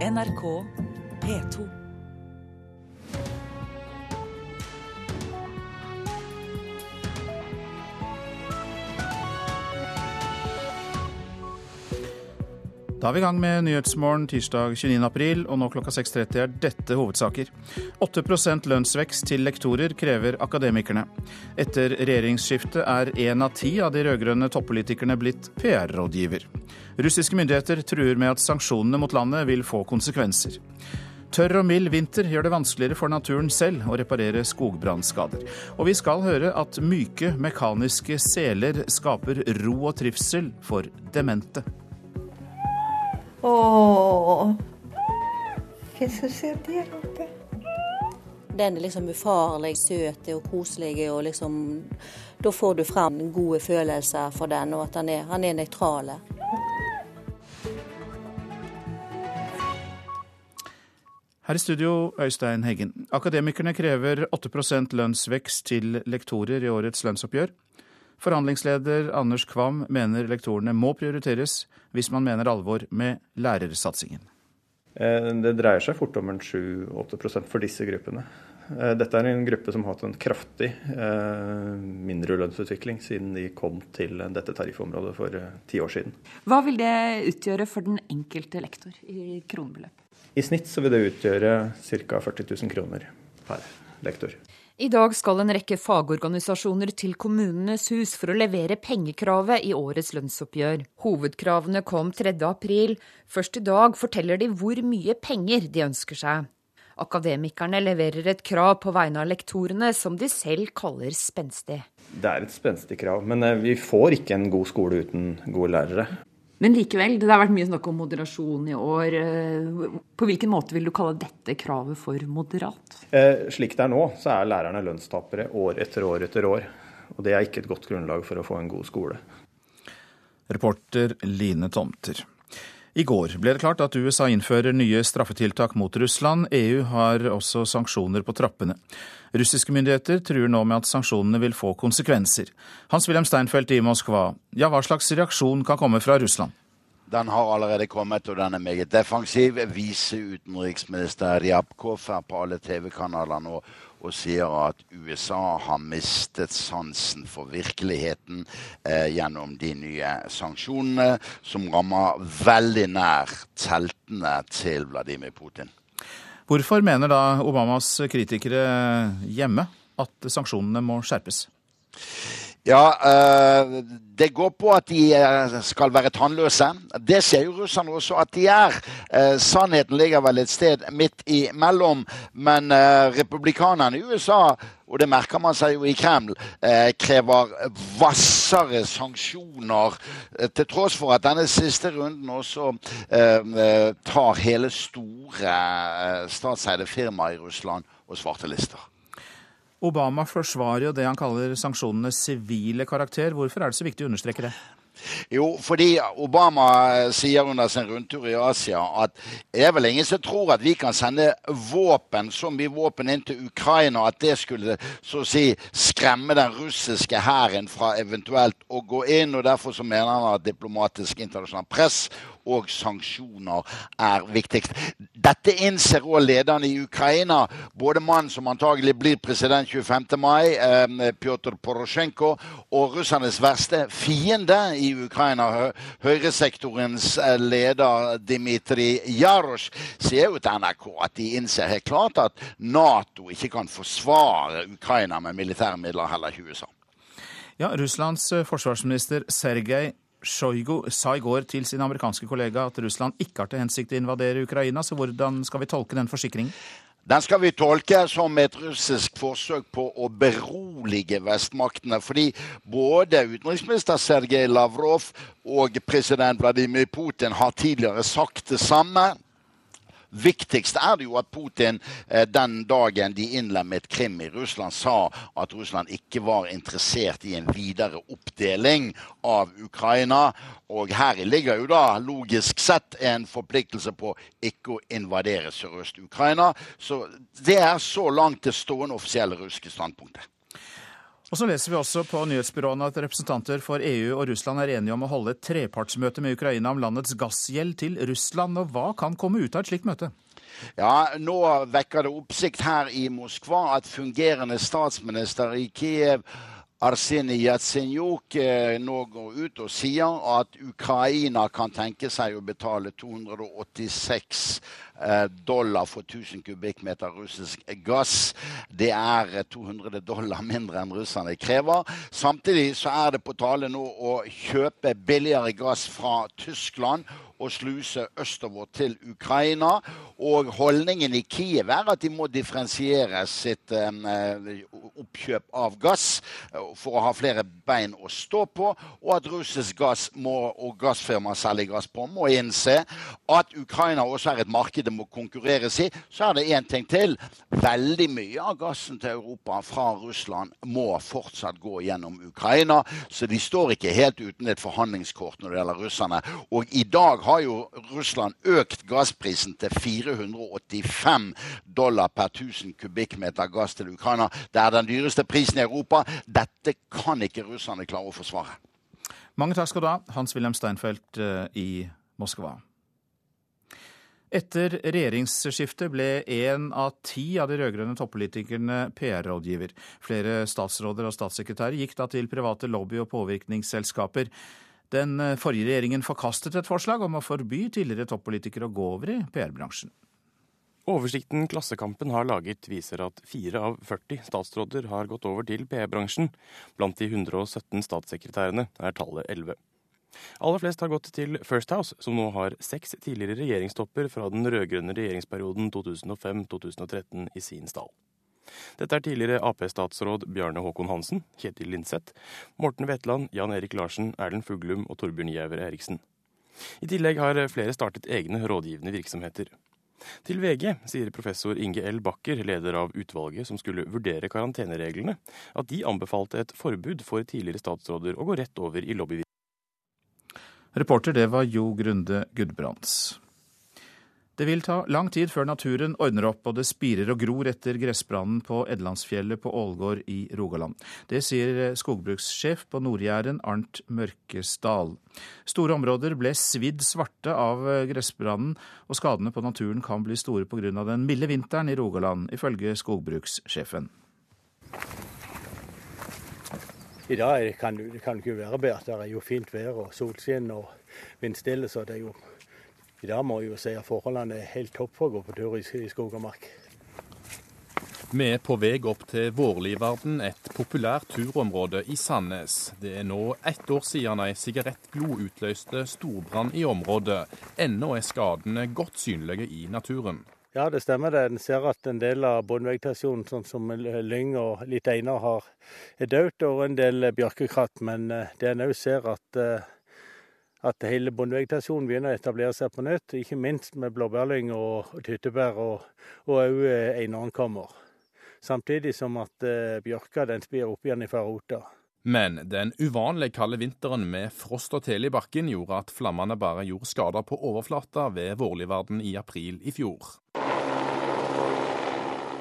NRK P2. Da er vi i gang med Nyhetsmorgen tirsdag 29. april, og nå klokka 6.30 er dette hovedsaker. 8% lønnsvekst til lektorer krever akademikerne. Etter regjeringsskiftet er én av ti av de rød-grønne toppolitikerne blitt PR-rådgiver. Russiske myndigheter truer med at sanksjonene mot landet vil få konsekvenser. Tørr og mild vinter gjør det vanskeligere for naturen selv å reparere skogbrannskader. Og vi skal høre at myke, mekaniske seler skaper ro og trivsel for demente. Åh, hva er det som skjer der oppe? Den er liksom ufarlig, søt og koselig. og liksom, Da får du frem gode følelser for den, og at han er, han er nøytral. Her i studio, Øystein Heggen. Akademikerne krever 8% lønnsvekst til lektorer i årets lønnsoppgjør. Forhandlingsleder Anders Kvam mener lektorene må prioriteres hvis man mener alvor med lærersatsingen. Eh, det dreier seg fort om en 7-8 for disse gruppene. Eh, dette er en gruppe som har hatt en kraftig eh, mindre lønnsutvikling siden de kom til dette tariffområdet for ti år siden. Hva vil det utgjøre for den enkelte lektor i kronebeløp? I snitt så vil det utgjøre ca. 40 000 kroner per lektor. I dag skal en rekke fagorganisasjoner til Kommunenes hus for å levere pengekravet i årets lønnsoppgjør. Hovedkravene kom 3. april. Først i dag forteller de hvor mye penger de ønsker seg. Akademikerne leverer et krav på vegne av lektorene som de selv kaller spenstig. Det er et spenstig krav, men eh, vi får ikke en god skole uten gode lærere. Men likevel, det har vært mye snakk om moderasjon i år. Eh, på hvilken måte vil du kalle dette kravet for moderat? Eh, slik det er nå, så er lærerne lønnstapere år etter år etter år. Og det er ikke et godt grunnlag for å få en god skole. Reporter Line Tomter. I går ble det klart at USA innfører nye straffetiltak mot Russland. EU har også sanksjoner på trappene. Russiske myndigheter truer nå med at sanksjonene vil få konsekvenser. Hans-Wilhelm Steinfeld i Moskva, ja, hva slags reaksjon kan komme fra Russland? Den har allerede kommet, og den er meget defensiv. Viseutenriksminister Ryabkov er på alle TV-kanaler nå og sier at USA har mistet sansen for virkeligheten eh, gjennom de nye sanksjonene, som rammer veldig nær teltene til Vladimir Putin. Hvorfor mener da Obamas kritikere hjemme at sanksjonene må skjerpes? Ja, uh, det går på at de uh, skal være tannløse. Det sier jo russerne også at de er. Uh, sannheten ligger vel et sted midt imellom. Men republikanerne i USA, og det merker man seg jo i Kreml, krever hvassere sanksjoner. til tross for at denne siste runden også tar hele store statseide firmaer i Russland og svartelister. Obama forsvarer jo det han kaller sanksjonenes sivile karakter. Hvorfor er det så viktig å understreke det? Jo, fordi Obama sier under sin rundtur i Asia at det er vel ingen som tror at vi kan sende våpen, så mye våpen inn til Ukraina at det skulle så å si skremme den russiske hæren fra eventuelt å gå inn. og Derfor så mener han at diplomatisk internasjonalt press og sanksjoner er viktigst. Dette innser òg lederne i Ukraina, både mannen som antagelig blir president 25. mai, eh, Pjotr Porosjenko, og russernes verste fiende i Ukraina, høyresektorens eh, leder Dmitrij Jarosj, sier jo til NRK at de innser helt klart at Nato ikke kan forsvare Ukraina med militære midler, heller ikke USA. Ja, Russlands eh, forsvarsminister Sergej Shoigu sa i går til sin amerikanske kollega at Russland ikke har til hensikt å invadere Ukraina, så hvordan skal vi tolke den forsikringen? Den skal vi tolke som et russisk forsøk på å berolige vestmaktene. Fordi både utenriksminister Sergej Lavrov og president Vladimir Putin har tidligere sagt det samme. Viktigst er det jo at Putin eh, den dagen de innlemmet Krim i Russland, sa at Russland ikke var interessert i en videre oppdeling av Ukraina. Og her ligger jo da logisk sett en forpliktelse på ikke å invadere Sørøst-Ukraina. Så det er så langt det stående offisielle russiske standpunktet. Og så leser vi også på nyhetsbyråene at representanter for EU og Russland er enige om å holde et trepartsmøte med Ukraina om landets gassgjeld til Russland. Og hva kan komme ut av et slikt møte? Ja, Nå vekker det oppsikt her i Moskva at fungerende statsminister i Kiev Arsenij Jatsenjuk eh, nå går ut og sier at Ukraina kan tenke seg å betale 286 eh, dollar for 1000 kubikkmeter russisk gass. Det er 200 dollar mindre enn russerne krever. Samtidig så er det på tale nå å kjøpe billigere gass fra Tyskland og sluse østover til Ukraina. Og holdningen i Kiev er at de må differensiere sitt eh, oppkjøp av gass eh, for å ha flere bein å stå på, og at russisk gass må, og gassfirmaer selger gass på, må innse at Ukraina også er et marked det må konkurreres i. Så er det én ting til. Veldig mye av gassen til Europa fra Russland må fortsatt gå gjennom Ukraina, så de står ikke helt uten et forhandlingskort når det gjelder russerne. Og i dag har jo Russland økt gassprisen til 485 dollar per 1000 kubikkmeter gass til Ukraina. Det er den dyreste prisen i Europa. Dette kan ikke russerne klare å forsvare. Mange takk skal du ha, Hans-Wilhelm Steinfeld eh, i Moskva. Etter regjeringsskiftet ble én av ti av de rød-grønne toppolitikerne PR-rådgiver. Flere statsråder og statssekretærer gikk da til private lobby- og påvirkningsselskaper. Den eh, forrige regjeringen forkastet et forslag om å forby tidligere toppolitikere å gå over i PR-bransjen. Oversikten Klassekampen har laget viser at fire av 40 statsråder har gått over til PE-bransjen. Blant de 117 statssekretærene er tallet 11. Aller flest har gått til First House, som nå har seks tidligere regjeringstopper fra den rød-grønne regjeringsperioden 2005-2013 i sin stall. Dette er tidligere Ap-statsråd Bjarne Håkon Hansen, Kjetil Linseth, Morten Wetland, Jan Erik Larsen, Erlend Fuglum og Torbjørn Giæver Eriksen. I tillegg har flere startet egne rådgivende virksomheter. Til VG sier professor Inge L. Bakker, leder av utvalget som skulle vurdere karantenereglene, at de anbefalte et forbud for tidligere statsråder å gå rett over i lobbyvirksomhet. Reporter det var Jo Grunde Gudbrands. Det vil ta lang tid før naturen ordner opp og det spirer og gror etter gressbrannen på Edlandsfjellet på Ålgård i Rogaland. Det sier skogbrukssjef på Nord-Jæren, Arnt Mørkesdal. Store områder ble svidd svarte av gressbrannen, og skadene på naturen kan bli store pga. den milde vinteren i Rogaland, ifølge skogbrukssjefen. I dag kan det ikke være bedre. Det er jo fint vær og solskinn og vindstille, så det er jo i dag må jeg jo si at forholdene er helt topp for å gå på tur i skog og mark. Vi er på vei opp til Vårlivarden, et populært turområde i Sandnes. Det er nå ett år siden ei sigarettglo utløste storbrann i området. Ennå er skadene godt synlige i naturen. Ja, det stemmer det. En ser at en del av bunnvegetasjonen, sånn som lyng og litt einer, er dødt, og en del bjørkekratt. Men eh, det en òg ser at eh, at hele bondevegetasjonen begynner å etablere seg på nytt. Ikke minst med blåbærlyng og tyttebær, og òg eh, kommer. Samtidig som at eh, bjørka den spir opp igjen fra rota. Men den uvanlig kalde vinteren med frost og tele i bakken gjorde at flammene bare gjorde skader på overflata ved Vårlivarden i april i fjor.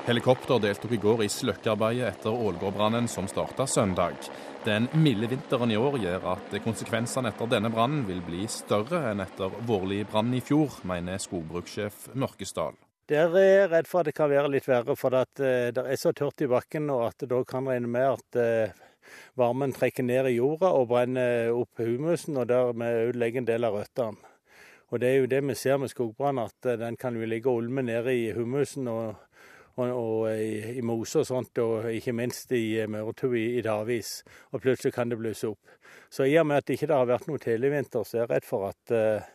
Helikopter deltok i går i sløkkearbeidet etter Ålgårdbrannen som starta søndag. Den milde vinteren i år gjør at konsekvensene etter denne brannen vil bli større enn etter vårlig brann i fjor, mener skogbrukssjef Mørkesdal. Der er jeg redd for at det kan være litt verre, for eh, det er så tørt i bakken og at da kan regne med at eh, varmen trekker ned i jorda og brenner opp humusen, og dermed ødelegger en del av røttene. Og Det er jo det vi ser med skogbrann, at eh, den kan jo ligge og ulme nede i humusen og og, og i, i, mose og sånt, og ikke minst i eh, i, i dagevis. Og plutselig kan det blusse opp. Så i og med at det ikke har vært noe televinter, så er jeg redd for at uh,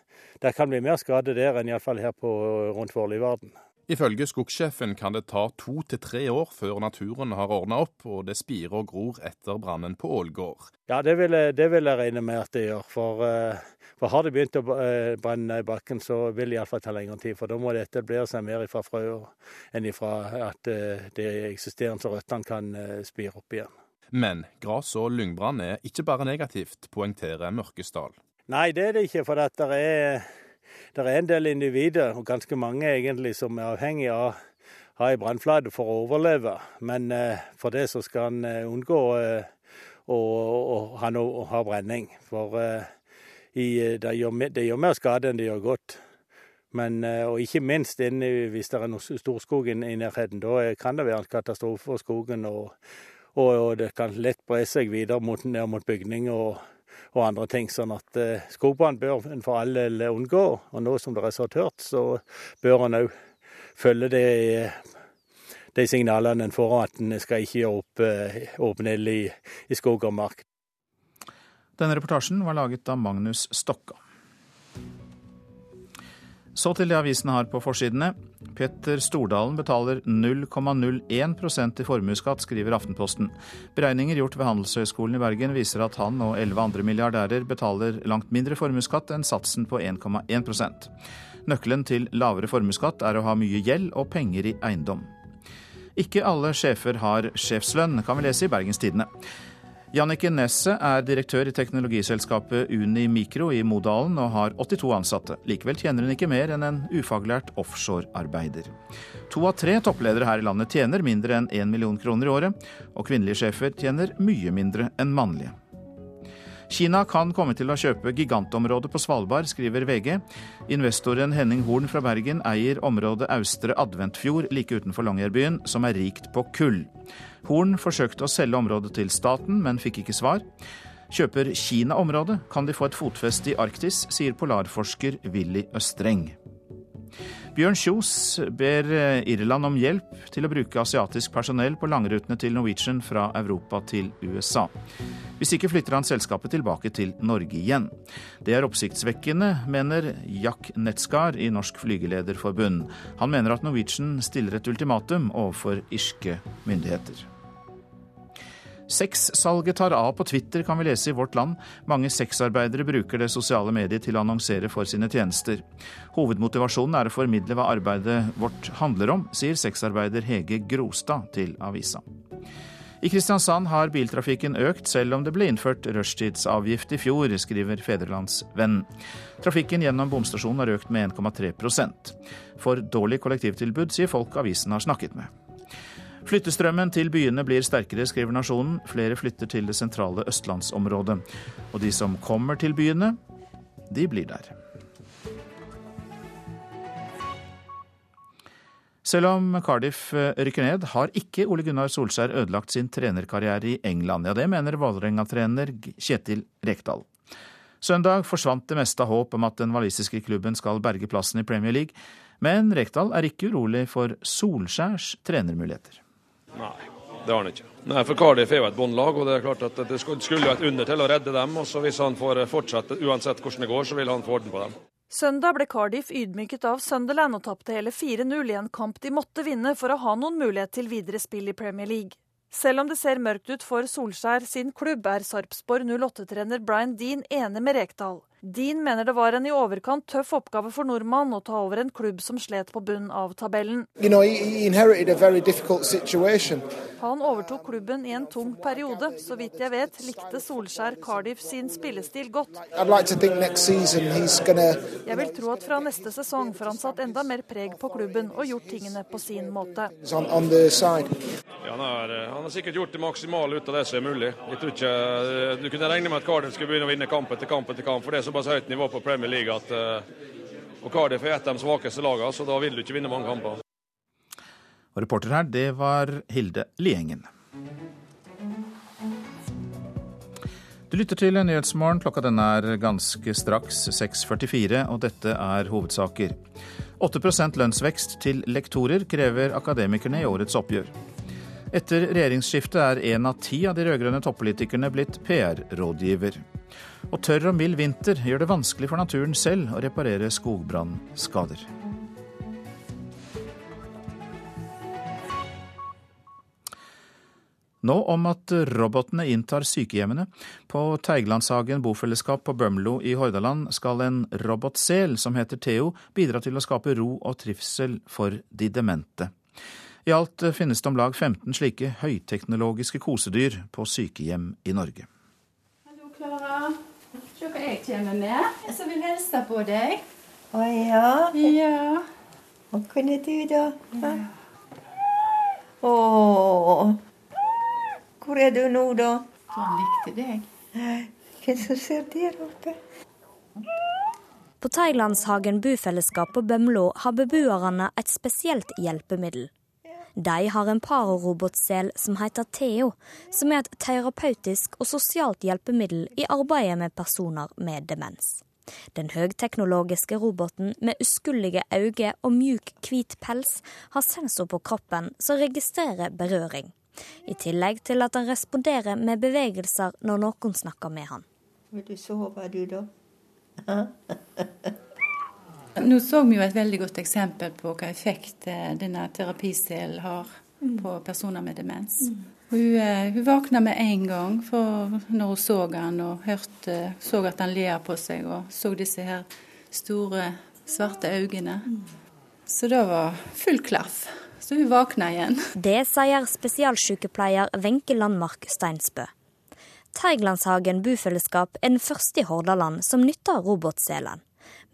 det kan bli mer skade der enn iallfall her på, rundt Vårlivarden. Ifølge skogsjefen kan det ta to til tre år før naturen har ordna opp og det spirer og gror etter brannen på Ålgård. Ja, det vil, jeg, det vil jeg regne med at det gjør. For, eh, for har det begynt å eh, brenne i bakken, så vil det iallfall ta lengre tid. For da må det etablere seg mer fra frø enn ifra at eh, det eksisterende røttene kan spire opp igjen. Men gras- og lyngbrann er ikke bare negativt, poengterer Mørkesdal. Nei, det er det ikke. For det er det er en del individer, og ganske mange egentlig, som er avhengig av å ha ei brannflate for å overleve. Men eh, for det så skal en eh, unngå eh, ha, og han har brenning. For i, det, gjør, det, gjør, mer skade enn det gjør godt. Men, og ikke minst inn, hvis det er noe storskog i nærheten. Da kan det være en katastrofe for skogen. Og, og, og, det kan lett bre seg videre mot, ned mot bygninger og andre ting. Sånn at uh, skogbrann bør en for all del unngå. Og nå som det er så tørt, så bør en òg følge det de signalene en får at en skal ikke gjøre opp eh, åpen ild i, i skog og mark. Denne reportasjen var laget av Magnus Stokka. Så til det avisene har på forsidene. Petter Stordalen betaler 0,01% i formuesskatt, skriver Aftenposten. Beregninger gjort ved Handelshøyskolen i Bergen viser at han og elleve andre milliardærer betaler langt mindre formuesskatt enn satsen på 1,1% Nøkkelen til lavere formuesskatt er å ha mye gjeld og penger i eiendom. Ikke alle sjefer har sjefslønn, kan vi lese i Bergens Tidende. Jannicke Nesset er direktør i teknologiselskapet Uni Mikro i Modalen og har 82 ansatte. Likevel tjener hun ikke mer enn en ufaglært offshorearbeider. To av tre toppledere her i landet tjener mindre enn 1 million kroner i året, og kvinnelige sjefer tjener mye mindre enn mannlige. Kina kan komme til å kjøpe gigantområdet på Svalbard, skriver VG. Investoren Henning Horn fra Bergen eier området Austre Adventfjord like utenfor Longyearbyen, som er rikt på kull. Horn forsøkte å selge området til staten, men fikk ikke svar. Kjøper Kina området, kan de få et fotfeste i Arktis, sier polarforsker Willy Østreng. Bjørn Kjos ber eh, Irland om hjelp til å bruke asiatisk personell på langrutene til Norwegian fra Europa til USA. Hvis ikke flytter han selskapet tilbake til Norge igjen. Det er oppsiktsvekkende, mener Jack Netzgard i Norsk Flygelederforbund. Han mener at Norwegian stiller et ultimatum overfor irske myndigheter. Sexsalget tar av på Twitter, kan vi lese i Vårt Land. Mange sexarbeidere bruker det sosiale mediet til å annonsere for sine tjenester. Hovedmotivasjonen er å formidle hva arbeidet vårt handler om, sier sexarbeider Hege Grostad til avisa. I Kristiansand har biltrafikken økt, selv om det ble innført rushtidsavgift i fjor, skriver Federlandsvenn. Trafikken gjennom bomstasjonen har økt med 1,3% For dårlig kollektivtilbud, sier folk avisen har snakket med. Flyttestrømmen til byene blir sterkere, skriver Nasjonen. Flere flytter til det sentrale østlandsområdet. Og de som kommer til byene, de blir der. Selv om Cardiff eh, rykker ned, har ikke Ole Gunnar Solskjær ødelagt sin trenerkarriere i England. Ja, det mener Vålerenga-trener Kjetil Rekdal. Søndag forsvant det meste av håp om at den walisiske klubben skal berge plassen i Premier League, men Rekdal er ikke urolig for Solskjærs trenermuligheter. Nei, det har han ikke. Nei, for Cardiff er jo et båndlag, og det er klart at det skulle jo et under til å redde dem. og så Hvis han får fortsette, uansett hvordan det går, så vil han få orden på dem. Søndag ble Cardiff ydmyket av Sunderland og tapte hele 4-0 i en kamp de måtte vinne for å ha noen mulighet til videre spill i Premier League. Selv om det ser mørkt ut for Solskjær sin klubb, er Sarpsborg 08-trener Brian Dean enig med Rekdal. Dean mener det var en i overkant tøff oppgave for nordmann å ta over en klubb som slet på bunnen av tabellen. You know, Han overtok klubben i en tung periode. Så vidt jeg vet, likte Solskjær Cardiff sin spillestil godt. Jeg vil tro at fra neste sesong får han satt enda mer preg på klubben og gjort tingene på sin måte. Ja, han, har, han, har, sikkert gjort det maksimale ut av det som er mulig. Jeg tror ikke, Du kunne regne med at Cardiff skulle begynne å vinne kamp etter kamp etter kamp. for det er så såpass høyt nivå på Premier League at uh, og Cardiff er et av de svakeste lagene, så da vil du ikke vinne mange kamper. Og reporter her, det var Hilde Liengen. Du lytter til Nyhetsmorgen. Klokka den er ganske straks 6.44, og dette er hovedsaker. 8% lønnsvekst til lektorer krever akademikerne i årets oppgjør. Etter regjeringsskiftet er én av ti av de rød-grønne toppolitikerne blitt PR-rådgiver. Og tørr og mild vinter gjør det vanskelig for naturen selv å reparere skogbrannskader. Nå om at robotene inntar sykehjemmene. På Teigelandshagen bofellesskap på Bømlo i Hordaland skal en robotsel som heter Theo, bidra til å skape ro og trivsel for de demente. I alt finnes det om lag 15 slike høyteknologiske kosedyr på sykehjem i Norge. Hva jeg kommer med. Jeg som vil hilse på deg. Å ja? Ja. Hva kunne du, da? Ja. Å Hvor er du nå, da? han likte deg. Hvem som ser der oppe? På Thailandshagen bufellesskap på Bømlo har beboerne et spesielt hjelpemiddel. De har en pararobotsel som heter Theo, som er et terapeutisk og sosialt hjelpemiddel i arbeidet med personer med demens. Den høgteknologiske roboten med uskuldige øyne og mjuk, hvit pels har sensor på kroppen som registrerer berøring. I tillegg til at han responderer med bevegelser når noen snakker med han. Vil du sove, du, da? Nå så vi jo et veldig godt eksempel på hva effekt eh, denne terapiselen har på personer med demens. Hun, eh, hun våkna med en gang for når hun så han og hørte, så at han ler på seg og så disse her store, svarte øynene. Så det var full klaff. Så hun våkna igjen. Det sier spesialsykepleier Wenche Landmark Steinsbø. Teiglandshagen bufellesskap er den første i Hordaland som nytter robotselen,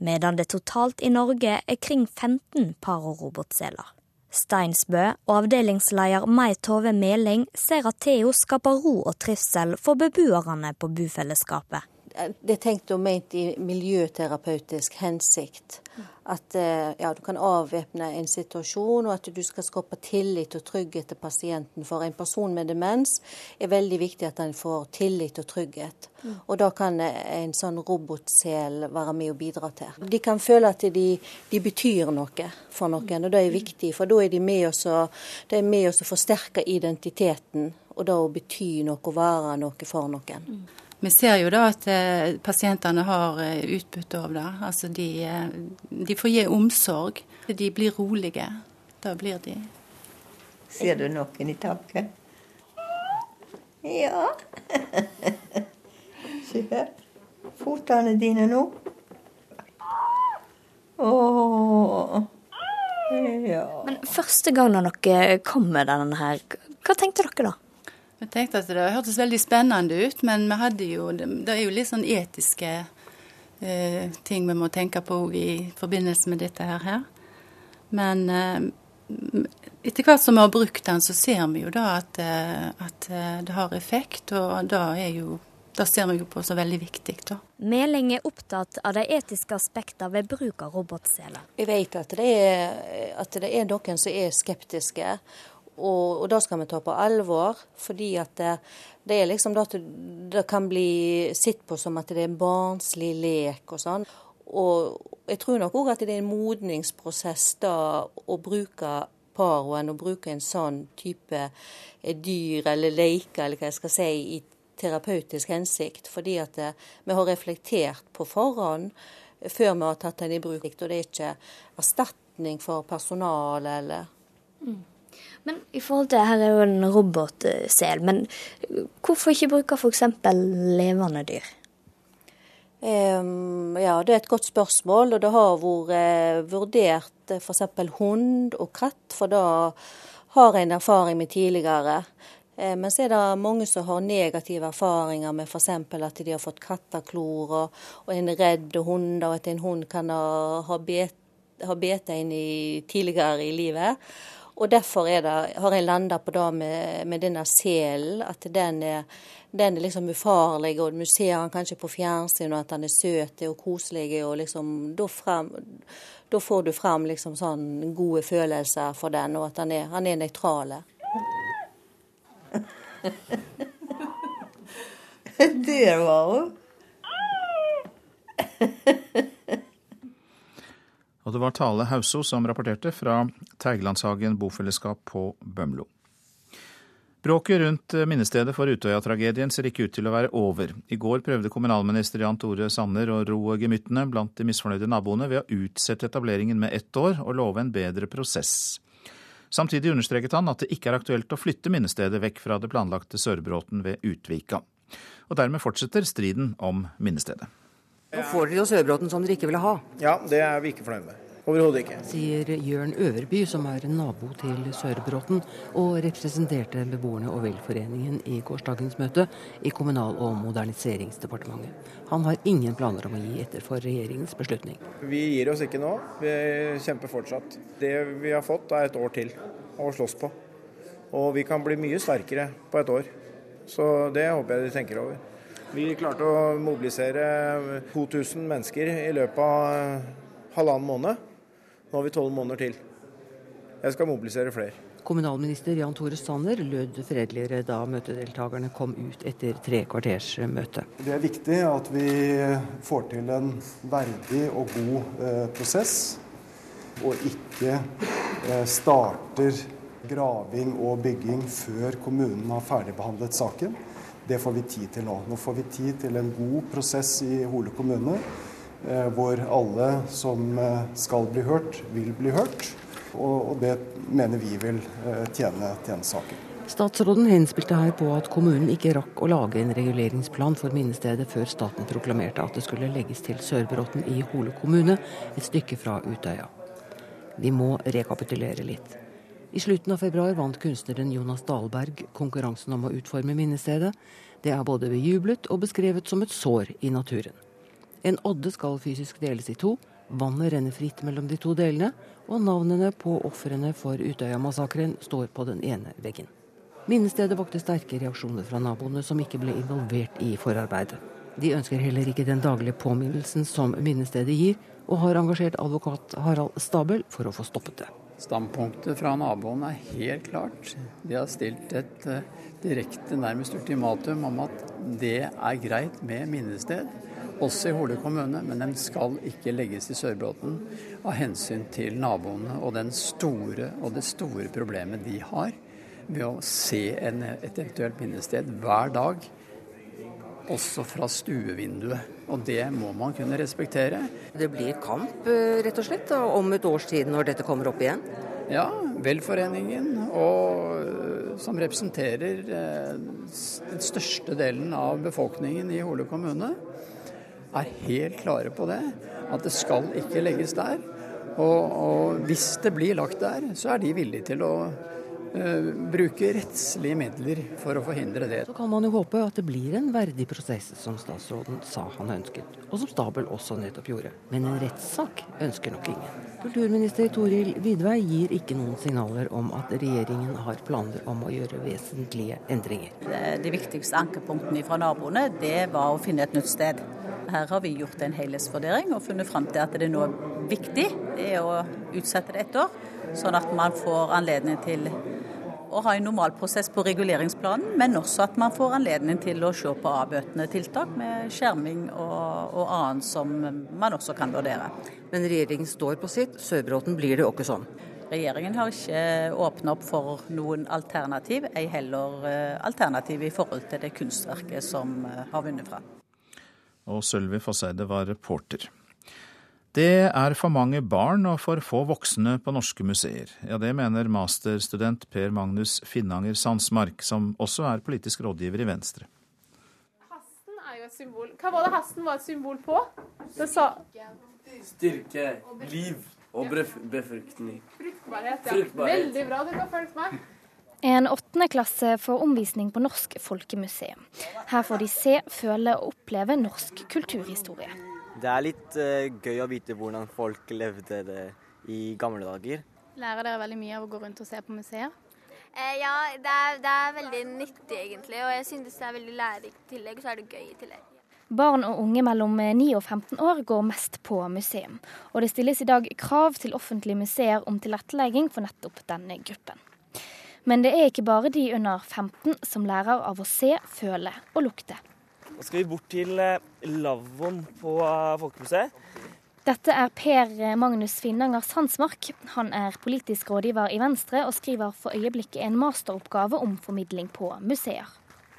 medan det totalt i Norge er kring 15 parorobotseler. Steinsbø og avdelingsleder Mai Tove Meling ser at Theo skaper ro og trivsel for beboerne på bufellesskapet. Det er tenkt og ment i miljøterapeutisk hensikt. At eh, ja, du kan avvæpne en situasjon, og at du skal skape tillit og trygghet til pasienten. For en person med demens er veldig viktig at han får tillit og trygghet. Og da kan en sånn robotsel være med og bidra til. De kan føle at de, de betyr noe for noen, og det er viktig. For da er de med oss og, de med oss å forsterke identiteten, og da å bety noe og være noe for noen. Vi ser jo da at eh, pasientene har eh, utbytte av det. Altså de, eh, de får gi omsorg. De blir rolige. Da blir de. Ser du noen i taket? Ja. Se her. Fotene dine nå. Åh. Ja. Men første gang når dere kom med denne her, hva tenkte dere da? Vi tenkte at det hørtes veldig spennende ut, men vi hadde jo, det er jo litt sånn etiske eh, ting vi må tenke på i forbindelse med dette her. Men eh, etter hvert som vi har brukt den, så ser vi jo da at, eh, at eh, det har effekt, og da er jo det ser vi jo på som veldig viktig. da. Meling er opptatt av de etiske aspektene ved bruk av robotseler. Jeg vet at det, er, at det er noen som er skeptiske, og, og det skal vi ta på alvor. Fordi at det, det er liksom at det kan bli sett på som at det er barnslig lek og sånn. Og jeg tror nok òg at det er en modningsprosess da å bruke paroen og bruke en sånn type dyr eller leker, eller hva jeg skal si, i terapeutisk hensikt. Fordi at det, vi har reflektert på forhånd før vi har tatt den i bruk. Og det er ikke erstatning for personalet eller mm. Men i forhold til, Her er jo en robotsel, men hvorfor ikke bruke f.eks. levende dyr? Um, ja, det er et godt spørsmål. Og det har vært eh, vurdert f.eks. hund og katt, for da har en erfaring med tidligere. Eh, men så er det mange som har negative erfaringer med f.eks. at de har fått katteklor, og, og en redd hund, og at en hund kan ha, ha bet, ha en i, tidligere i livet. Og Derfor det, har jeg landa på det med, med denne selen, at den er, den er liksom ufarlig. og Du ser han kanskje på fjernsyn, og at han er søt og koselig. og liksom, Da, frem, da får du fram liksom sånn gode følelser for den, og at han er, han er nøytral. Der var hun. Og det var Tale Hauso som rapporterte fra Teigelandshagen bofellesskap på Bømlo. Bråket rundt minnestedet for Utøya-tragedien ser ikke ut til å være over. I går prøvde kommunalminister Jan Tore Sanner å ro gemyttene blant de misfornøyde naboene ved å utsette etableringen med ett år og love en bedre prosess. Samtidig understreket han at det ikke er aktuelt å flytte minnestedet vekk fra det planlagte Sørbråten ved Utvika. Og dermed fortsetter striden om minnestedet. Nå får dere jo Sørbråten som dere ikke ville ha. Ja, det er vi ikke fornøyd med. Overhodet ikke. Sier Jørn Øverby, som er nabo til Sørbråten, og representerte beboerne og velforeningen i gårsdagens møte i Kommunal- og moderniseringsdepartementet. Han har ingen planer om å gi etter for regjeringens beslutning. Vi gir oss ikke nå. Vi kjemper fortsatt. Det vi har fått er et år til å slåss på. Og vi kan bli mye sterkere på et år. Så det håper jeg de tenker over. Vi klarte å mobilisere 2000 mennesker i løpet av halvannen måned. Nå har vi tolv måneder til. Jeg skal mobilisere flere. Kommunalminister Jan Tore Sanner lød fredeligere da møtedeltakerne kom ut etter tre kvarters møte. Det er viktig at vi får til en verdig og god eh, prosess, og ikke eh, starter graving og bygging før kommunen har ferdigbehandlet saken. Det får vi tid til nå. Nå får vi tid til en god prosess i Hole kommune, eh, hvor alle som eh, skal bli hørt, vil bli hørt. Og, det mener vi vil eh, tjene, tjene saken. Statsråden henspilte her på at kommunen ikke rakk å lage en reguleringsplan for minnestedet før staten proklamerte at det skulle legges til Sørbråten i Hole kommune, et stykke fra Utøya. Vi må rekapitulere litt. I slutten av februar vant kunstneren Jonas Dahlberg konkurransen om å utforme minnestedet. Det er både bejublet og beskrevet som et sår i naturen. En odde skal fysisk deles i to, Vannet renner fritt mellom de to delene, og navnene på ofrene for Utøya-massakren står på den ene veggen. Minnestedet vakte sterke reaksjoner fra naboene som ikke ble involvert i forarbeidet. De ønsker heller ikke den daglige påminnelsen som minnestedet gir, og har engasjert advokat Harald Stabel for å få stoppet det. Standpunktet fra naboene er helt klart. De har stilt et uh, direkte, nærmest ultimatum om at det er greit med minnested også i Hole kommune, men den skal ikke legges i Sørbråten av hensyn til naboene og, store, og det store problemet de har ved å se en, et eventuelt minnested hver dag, også fra stuevinduet. Og det må man kunne respektere. Det blir kamp eh, rett og slett om et års tid når dette kommer opp igjen? Ja, Velforeningen, og, eh, som representerer eh, den største delen av befolkningen i Hole kommune, er helt klare på det. At det skal ikke legges der. Og, og hvis det blir lagt der, så er de villige til å bruke rettslige midler for å forhindre det. Så kan man jo håpe at det blir en verdig prosess, som statsråden sa han ønsket. Og som Stabel også nettopp gjorde. Men en rettssak ønsker nok ingen. Kulturminister Toril Vidvei gir ikke noen signaler om at regjeringen har planer om å gjøre vesentlige endringer. De viktigste ankepunktene fra naboene det var å finne et nytt sted. Her har vi gjort en helhetsvurdering og funnet fram til at det nå er viktig er å utsette det ett år, sånn at man får anledning til å ha en normal prosess på reguleringsplanen, men også at man får anledning til å se på avbøtende tiltak med skjerming og, og annet som man også kan vurdere. Men regjeringen står på sitt. Sørbråten blir det jo ikke sånn? Regjeringen har ikke åpna opp for noen alternativ, ei heller eh, alternativ i forhold til det kunstverket som eh, har vunnet fram og Sølvi Fosseide var reporter. Det er for mange barn og for få voksne på norske museer. Ja, Det mener masterstudent Per Magnus Finnanger Sandsmark, som også er politisk rådgiver i Venstre. Hasten er jo et symbol. Hva var det hasten var et symbol på? Det sa Styrke, liv og befruktning. Fruktbarhet, ja. Fruktbarhet. Veldig bra, du kan fulgt meg. En åttende klasse får omvisning på Norsk folkemuseum. Her får de se, føle og oppleve norsk kulturhistorie. Det er litt uh, gøy å vite hvordan folk levde det i gamle dager. Lærer dere veldig mye av å gå rundt og se på museer? Eh, ja, det er, det er, veldig nyttig egentlig, og jeg synes det er veldig lærerikt i tillegg, og så er det gøy i tillegg. Barn og unge mellom 9 og 15 år går mest på museum, og det stilles i dag krav til offentlige museer om tilrettelegging for nettopp denne gruppen. Men det er ikke bare de under 15 som lærer av å se, føle og lukte. Nå skal vi bort til eh, lavvoen på eh, Folkemuseet. Dette er Per Magnus Finnanger Sandsmark. Han er politisk rådgiver i Venstre og skriver for øyeblikket en masteroppgave om formidling på museer.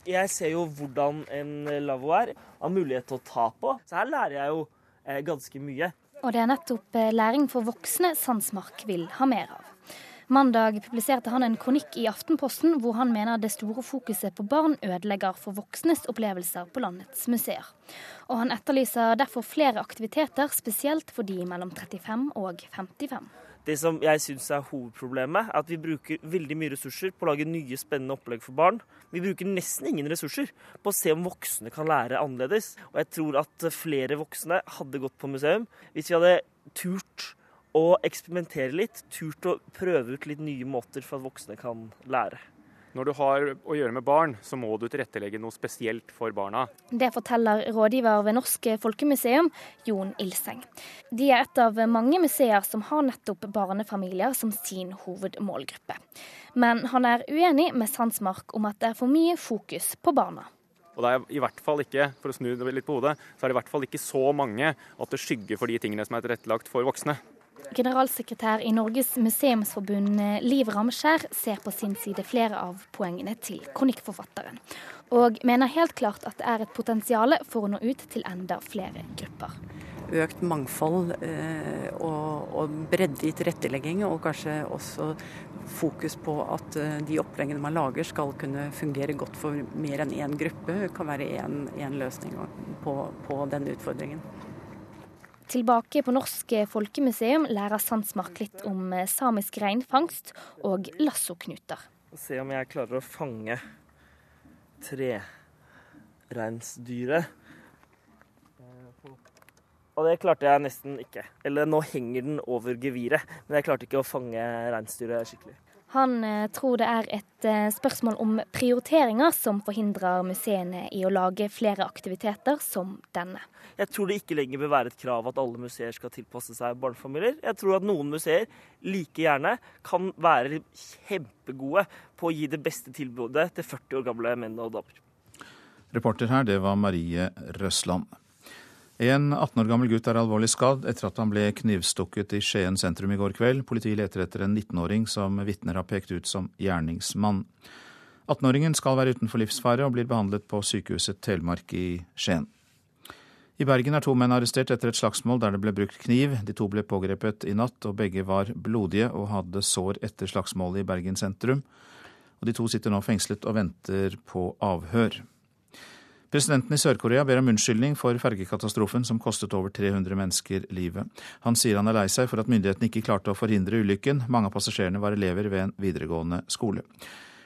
Jeg ser jo hvordan en lavvo er, har mulighet til å ta på. Så her lærer jeg jo eh, ganske mye. Og det er nettopp læring for voksne Sandsmark vil ha mer av. Mandag publiserte han en kronikk i Aftenposten hvor han mener det store fokuset på barn ødelegger for voksnes opplevelser på landets museer. Og han etterlyser derfor flere aktiviteter, spesielt for de mellom 35 og 55. Det som jeg syns er hovedproblemet, er at vi bruker veldig mye ressurser på å lage nye, spennende opplegg for barn. Vi bruker nesten ingen ressurser på å se om voksne kan lære annerledes. Og jeg tror at flere voksne hadde gått på museum hvis vi hadde turt og eksperimentere litt. Turt å prøve ut litt nye måter for at voksne kan lære. Når du har å gjøre med barn, så må du tilrettelegge noe spesielt for barna. Det forteller rådgiver ved Norsk Folkemuseum, Jon Ilseng. De er et av mange museer som har nettopp barnefamilier som sin hovedmålgruppe. Men han er uenig med Sandsmark om at det er for mye fokus på barna. Og det er i hvert fall ikke, for å snu det litt på hodet, så er det i hvert fall ikke så mange at det skygger for de tingene som er tilrettelagt for voksne. Generalsekretær i Norges museumsforbund Liv Ramskjær ser på sin side flere av poengene til kronikkforfatteren, og mener helt klart at det er et potensial for å nå ut til enda flere grupper. Økt mangfold eh, og, bredde i tilrettelegging, og kanskje også fokus på at eh, de oppleggene man lager skal kunne fungere godt for mer enn én gruppe, kan være én løsning på, på denne utfordringen. Tilbake på Norsk Folkemuseum lærer Sandsmark litt om samisk reinfangst og lassoknuter. Se om jeg klarer å fange trereinsdyret. Og det klarte jeg nesten ikke. Eller nå henger den over geviret, men jeg klarte ikke å fange reinsdyret skikkelig. Han eh, tror det er et eh, spørsmål om prioriteringer som forhindrer museene i å lage flere aktiviteter som denne. Jeg tror det ikke lenger bør være et krav at alle museer skal tilpasse seg barnefamilier. Jeg tror at noen museer like gjerne kan være kjempegode på å gi det beste tilbudet til 40 år gamle menn og damer. Reporter her, det var Marie Røsland. En 18 år gammel gutt er alvorlig skadd etter at han ble knivstukket i Skien sentrum i går kveld. Politiet leter etter en 19-åring som vitner har pekt ut som gjerningsmann. 18-åringen skal være utenfor livsfare og blir behandlet på sykehuset Telemark i Skien. I Bergen er to menn arrestert etter et slagsmål der det ble brukt kniv. De to ble pågrepet i natt, og begge var blodige og hadde sår etter slagsmålet i Bergen sentrum. Og de to sitter nå fengslet og venter på avhør. Presidenten i Sør-Korea ber om unnskyldning for fergekatastrofen som kostet over 300 mennesker livet. Han sier han er lei seg for at myndighetene ikke klarte å forhindre ulykken. Mange av passasjerene var elever ved en videregående skole.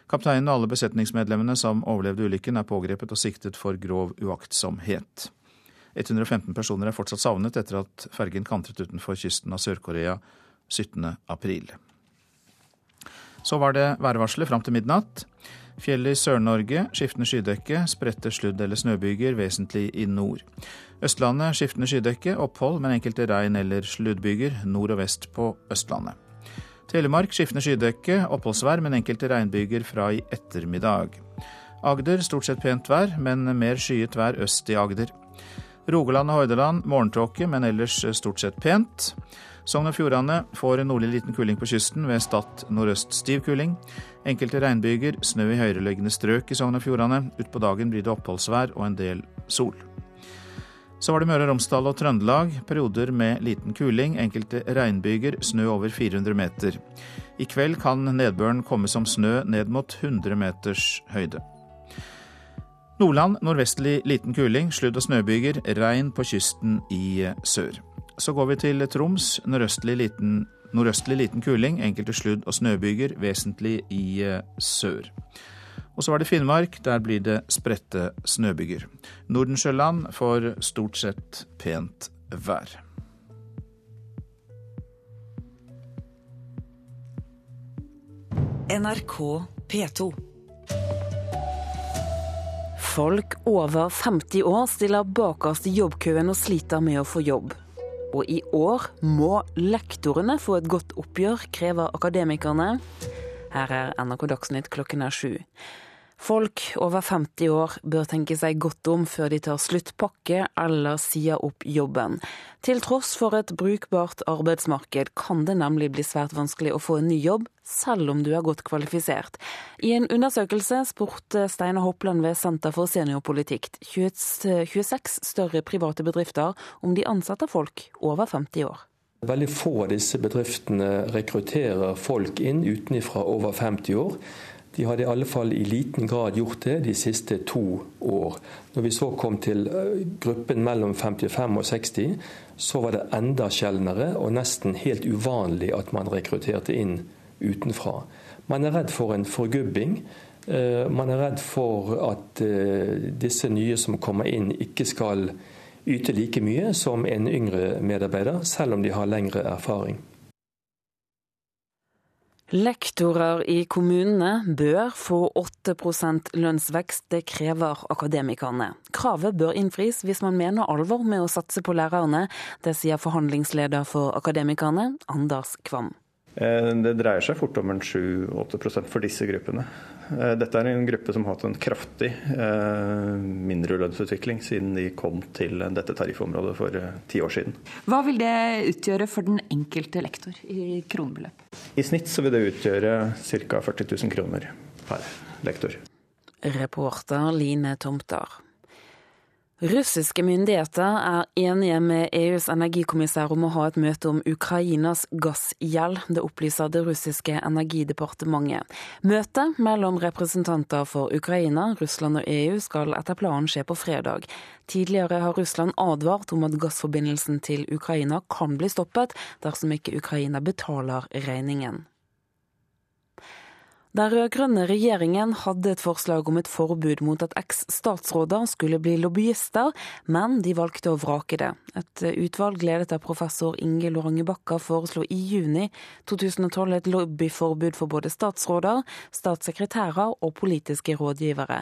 Kapteinen og alle besetningsmedlemmene som overlevde ulykken, er pågrepet og siktet for grov uaktsomhet. 115 personer er fortsatt savnet etter at fergen kantret utenfor kysten av Sør-Korea 17. april. Så var det værvarselet fram til midnatt. Fjellet i Sør-Norge skiftende skydekke, spredte sludd- eller snøbyger, vesentlig i nord. Østlandet skiftende skydekke, opphold, men enkelte regn- eller sluddbyger nord og vest på Østlandet. Telemark skiftende skydekke, oppholdsvær, men enkelte regnbyger fra i ettermiddag. Agder stort sett pent vær, men mer skyet vær øst i Agder. Rogaland og Hordaland morgentåke, men ellers stort sett pent. Sogn og Fjordane får nordlig liten kuling på kysten, ved Stad nordøst stiv kuling. Enkelte regnbyger, snø i høyereliggende strøk i Sogn og Fjordane. Utpå dagen blir det oppholdsvær og en del sol. Så var det Møre og Romsdal og Trøndelag. Perioder med liten kuling. Enkelte regnbyger, snø over 400 meter. I kveld kan nedbøren komme som snø ned mot 100 meters høyde. Nordland nordvestlig liten kuling, sludd- og snøbyger, regn på kysten i sør. Så går vi til Troms. Nordøstlig liten, nordøstlig liten kuling, enkelte sludd- og snøbyger, vesentlig i eh, sør. Og så var det Finnmark. Der blir det spredte snøbyger. Nordensjøland får stort sett pent vær. NRK P2. Folk over 50 år stiller bakerst i jobbkøen og sliter med å få jobb. Og i år må lektorene få et godt oppgjør, krever akademikerne. Her er NRK Dagsnytt klokken er sju. Folk over 50 år bør tenke seg godt om før de tar sluttpakke eller sier opp jobben. Til tross for et brukbart arbeidsmarked kan det nemlig bli svært vanskelig å få en ny jobb, selv om du er godt kvalifisert. I en undersøkelse spurte Steinar Hoppland ved Senter for seniorpolitikk 26 større private bedrifter om de ansetter folk over 50 år. Veldig få av disse bedriftene rekrutterer folk inn utenfra over 50 år. De hadde i alle fall i liten grad gjort det de siste to år. Når vi så kom til gruppen mellom 55 og 60, så var det enda sjeldnere og nesten helt uvanlig at man rekrutterte inn utenfra. Man er redd for en forgubbing. Man er redd for at disse nye som kommer inn, ikke skal yte like mye som en yngre medarbeider, selv om de har lengre erfaring. Lektorer i kommunene bør få 8 lønnsvekst, det krever akademikerne. Kravet bør innfris hvis man mener alvor med å satse på lærerne. Det sier forhandlingsleder for Akademikerne, Anders Kvam. Eh, det dreier seg fort om en 7-8 for disse gruppene. Eh, dette er en gruppe som har hatt en kraftig eh, mindre lønnsutvikling siden de kom til dette tariffområdet for ti år siden. Hva vil det utgjøre for den enkelte lektor i kronebeløp? I snitt så vil det utgjøre ca. 40 000 kroner per lektor. Reporter Line Tomter. Russiske myndigheter er enige med EUs energikommissær om å ha et møte om Ukrainas gassgjeld. Det opplyser det russiske energidepartementet. Møtet mellom representanter for Ukraina, Russland og EU skal etter planen skje på fredag. Tidligere har Russland advart om at gassforbindelsen til Ukraina kan bli stoppet dersom ikke Ukraina betaler regningen. Den rød-grønne regjeringen hadde et forslag om et forbud mot at eks-statsråder skulle bli lobbyister, men de valgte å vrake det. Et utvalg ledet av professor Inge Lorange Bakka foreslo i juni 2012 et lobbyforbud for både statsråder, statssekretærer og politiske rådgivere.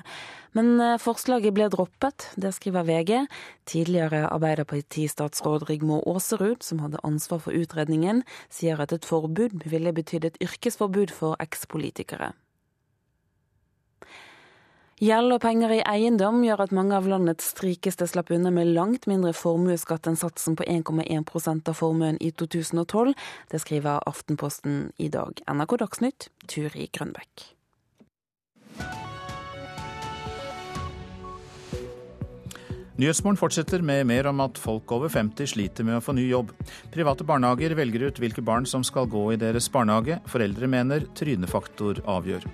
Men eh, forslaget ble droppet, det skriver VG. Tidligere Arbeiderparti-statsråd Rigmor Aasrud, som hadde ansvar for utredningen, sier at et forbud ville betydd et yrkesforbud for ekspolitikere. Gjeld og penger i eiendom gjør at mange av landets rikeste slapp unna med langt mindre formuesskatt enn satsen på 1,1% av formuen i 2012. Det skriver Aftenposten i dag. NRK Dagsnytt, Turi Grønbekk. Nyhetsmorgen fortsetter med mer om at folk over 50 sliter med å få ny jobb. Private barnehager velger ut hvilke barn som skal gå i deres barnehage. Foreldre mener trynefaktor avgjør.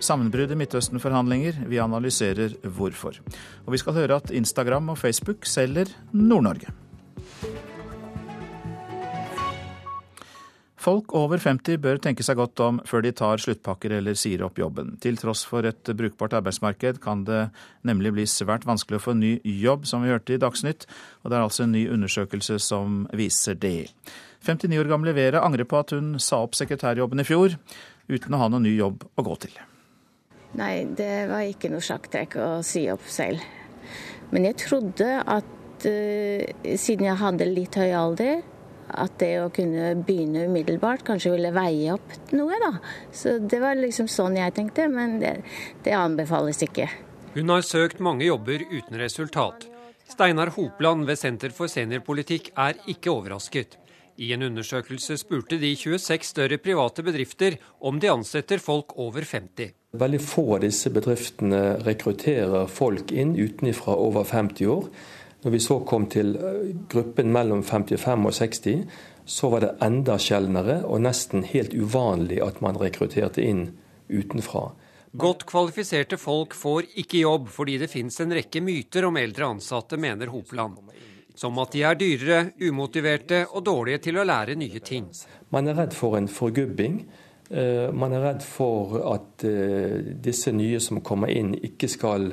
Sammenbrudd i Midtøsten-forhandlinger. Vi analyserer hvorfor. Og vi skal høre at Instagram og Facebook selger Nord-Norge. Folk over 50 bør tenke seg godt om før de tar sluttpakker eller sier opp jobben. Til tross for et brukbart arbeidsmarked kan det nemlig bli svært vanskelig å få ny jobb, som vi hørte i Dagsnytt, og det er altså en ny undersøkelse som viser det. 59 år gamle Vera angrer på at hun sa opp sekretærjobben i fjor, uten å ha noen ny jobb å gå til. Nei, det var ikke noe sjakktrekk å si opp selv. Men jeg trodde at uh, siden jeg hadde litt høy alder, at det å kunne begynne umiddelbart kanskje ville veie opp noe, da. Så det var liksom sånn jeg tenkte, men det, det anbefales ikke. Hun har søkt mange jobber uten resultat. Steinar Hopland ved Senter for seniorpolitikk er ikke overrasket. I en undersøkelse spurte de 26 større private bedrifter om de ansetter folk over 50. Veldig få av disse bedriftene rekrutterer folk inn utenfra over 50 år. Når vi så kom til eh, gruppen mellom 55 og 60, så var det enda sjeldnere og nesten helt uvanlig at man rekrutterte inn utenfra. Godt kvalifiserte folk får ikke jobb fordi det finnes en rekke myter om eldre ansatte, mener Hopland. Som at de er dyrere, umotiverte og dårlige til å lære nye ting. Man er redd for en forgubbing. Eh, man er redd for at eh, disse nye som kommer inn, ikke skal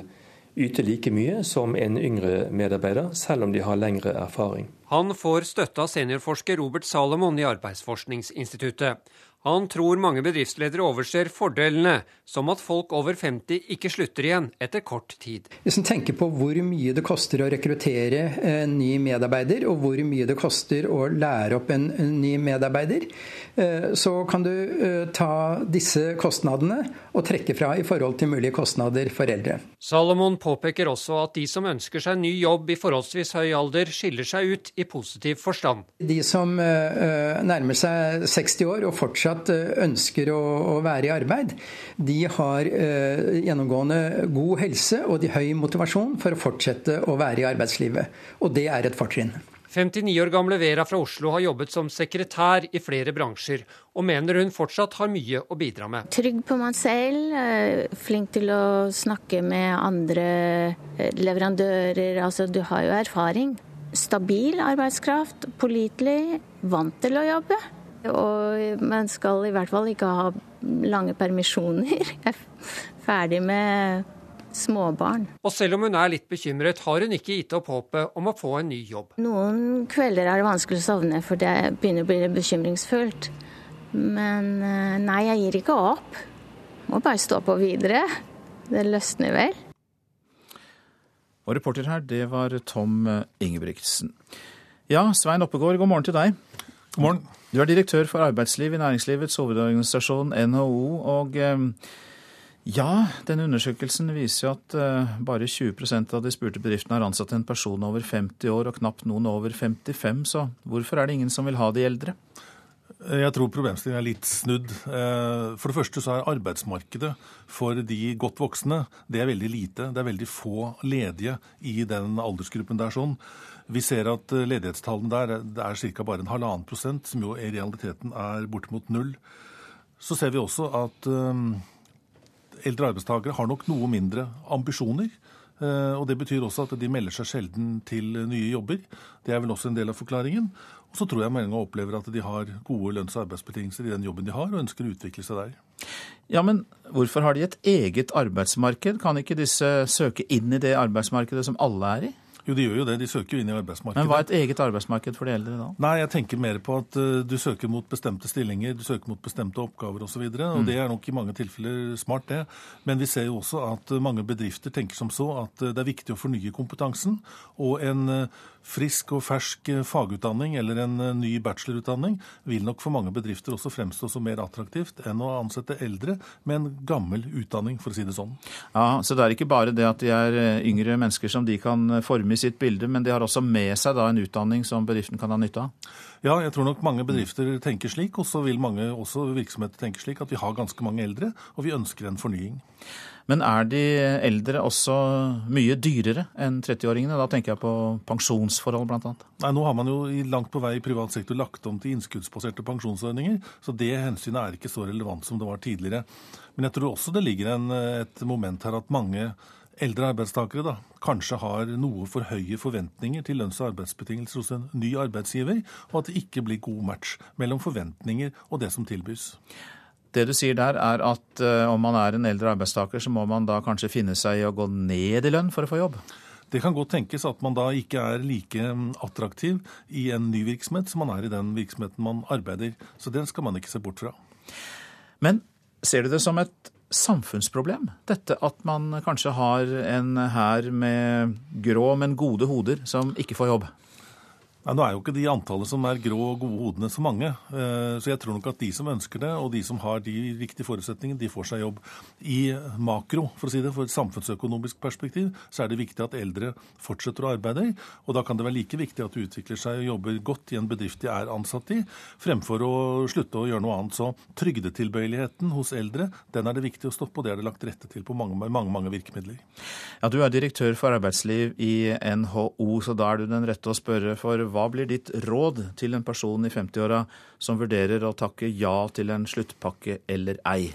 yte like mye som en yngre medarbeider, selv om de har lengre erfaring. Han får støtte av seniorforsker Robert Salomon i Arbeidsforskningsinstituttet. Han tror mange bedriftsledere overser fordelene, som at folk over 50 ikke slutter igjen etter kort tid. Hvis en tenker på hvor mye det koster å rekruttere en ny medarbeider, og hvor mye det koster å lære opp en ny medarbeider, eh, så kan du eh, ta disse kostnadene og trekke fra i forhold til mulige kostnader for eldre. Salomon påpeker også at de som ønsker seg ny jobb i forholdsvis høy alder, skiller seg ut i positiv forstand. De som eh, nærmer seg 60 år og fortsatt fortsatt eh, ønsker å, å være i arbeid, de har eh, gjennomgående god helse og de høy motivasjon for å fortsette å være i arbeidslivet. Og det er et fortrinn. 59 år gamle Vera fra Oslo har jobbet som sekretær i flere bransjer, og mener hun fortsatt har mye å bidra med. Trygg på meg selv, eh, flink til å snakke med andre leverandører. Altså, du har jo erfaring. Stabil arbeidskraft, pålitelig, vant til å jobbe. Og man skal i hvert fall ikke ha lange permisjoner. Jeg er ferdig med småbarn. Og selv om hun er litt bekymret, har hun ikke gitt opp håpet om å få en ny jobb. Noen kvelder er det vanskelig å sovne, for det begynner å bli bekymringsfullt. Men eh, nei, jeg gir ikke opp. Må bare stå på videre. Det løsner vel. Og reporter her, det var Tom Ingebrigtsen. Ja, Svein Oppegård, god morgen til deg. God morgen. Du er direktør for arbeidsliv i Næringslivets hovedorganisasjon NHO. Og eh, ja, den undersøkelsen viser jo at eh, bare 20% av de spurte bedriftene har ansatt en person over 50 år, og knapt noen over 55. Så hvorfor er det ingen som vil ha de eldre? Jeg tror problemstillingen er litt snudd. Eh, for det første så er arbeidsmarkedet for de godt voksne det er veldig lite. Det er veldig få ledige i den aldersgruppen der. sånn. Vi ser at eh, ledighetstallene der det er ca. bare en halvannen prosent, som jo i realiteten er bortimot null. Så ser vi også at eh, eldre arbeidstakere har nok noe mindre ambisjoner. Og Det betyr også at de melder seg sjelden til nye jobber. Det er vel også en del av forklaringen. Og så tror jeg mange opplever at de har gode lønns- og arbeidsbetingelser i den jobben de har, og ønsker å utvikle seg der. Ja, Men hvorfor har de et eget arbeidsmarked? Kan ikke disse søke inn i det arbeidsmarkedet som alle er i? Jo, de gjør jo det. De søker jo inn i arbeidsmarkedet. Men hva er et eget arbeidsmarked for de eldre da? Nei, jeg tenker mer på at uh, du søker mot bestemte stillinger, du søker mot bestemte oppgaver osv. Og, så og mm. det er nok i mange tilfeller smart, det. Men vi ser jo også at uh, mange bedrifter tenker som så at uh, det er viktig å fornye kompetansen. Og en frisk og fersk fagutdanning eller en ny bachelorutdanning vil nok for mange bedrifter også fremstå som mer attraktivt enn å ansette eldre med en gammel utdanning, for å si det sånn. Ja, Så det er ikke bare det at de er yngre mennesker som de kan forme i sitt bilde, men de har også med seg da en utdanning som bedriften kan ha nytte av? Ja, jeg tror nok mange bedrifter tenker slik, og så vil mange også virksomheter tenke slik at vi har ganske mange eldre, og vi ønsker en fornying. Men er de eldre også mye dyrere enn 30-åringene? Da tenker jeg på pensjonsforhold bl.a. Nei, Nå har man jo langt på vei i privat sektor lagt om til innskuddsbaserte pensjonsordninger, så det hensynet er ikke så relevant som det var tidligere. Men jeg tror også det ligger en, et moment her at mange eldre arbeidstakere da, kanskje har noe for høye forventninger til lønns- og arbeidsbetingelser hos en ny arbeidsgiver, og at det ikke blir god match mellom forventninger og det som tilbys. Det du sier der, er at uh, om man er en eldre arbeidstaker, så må man da kanskje finne seg i å gå ned i lønn for å få jobb? Det kan godt tenkes at man da ikke er like mm, attraktiv i en ny virksomhet som man er i den virksomheten man arbeider. Så den skal man ikke se bort fra. Men ser du det som et samfunnsproblem. Dette at man kanskje har en hær med grå, men gode hoder som ikke får jobb. Nei, Nå er jo ikke de antallet som er grå og gode hodene så mange. Eh, så jeg tror nok at de som ønsker det, og de som har de viktige forutsetningene, de får seg jobb. I makro, for å si det, for et samfunnsøkonomisk perspektiv, så er det viktig at eldre fortsetter å arbeide. Og da kan det være like viktig at de utvikler seg og jobber godt i en bedrift de er ansatt i, fremfor å slutte å gjøre noe annet. Så trygdetilbøyeligheten hos eldre, den er det viktig å stoppe, og det er det lagt rette til på mange, mange, mange virkemidler. Ja, Du er direktør for arbeidsliv i NHO, så da er du den rette å spørre for hva blir ditt råd til en person i 50-åra som vurderer å takke ja til en sluttpakke eller ei?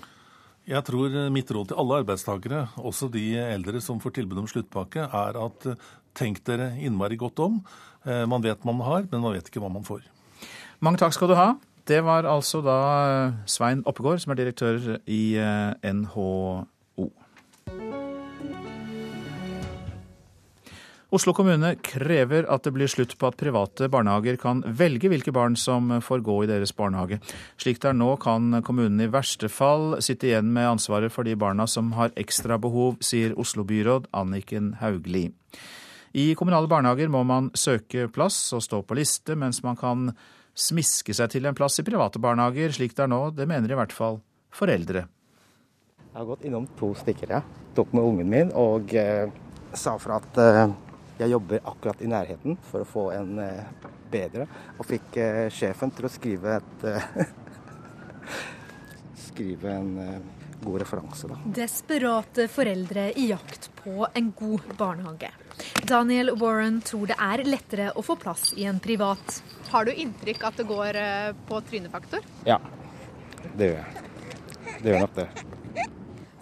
Jeg tror eh, mitt råd til alle arbeidstakere, også de eldre som får tilbud om sluttpakke, er at eh, tenk dere innmari godt om. Eh, man vet man har, men man vet ikke hva man får. Mange takk skal du ha. Det var altså da Svein Oppegård, som er direktør i NHO. Oslo kommune krever at det blir slutt på at private barnehager kan velge hvilke barn som får gå i deres barnehage. Slik det er nå kan kommunen i verste fall sitte igjen med ansvaret for de barna som har ekstra behov, sier Oslo-byråd Anniken Hauglie. I kommunale barnehager må man søke plass og stå på liste, mens man kan smiske seg til en plass i private barnehager. Slik det er nå, det mener i hvert fall foreldre. Jeg har gått innom to stykker, jeg. Tok med ungen min og eh, sa fra at eh, jeg jobber akkurat i nærheten for å få en eh, bedre, og fikk eh, sjefen til å skrive et eh, Skrive en god referanse, da. Desperate foreldre i jakt på en god barnehage. Daniel Warren tror det er lettere å få plass i en privat. Har du inntrykk at det går på trynefaktor? Ja, det gjør jeg. Det gjør nok det.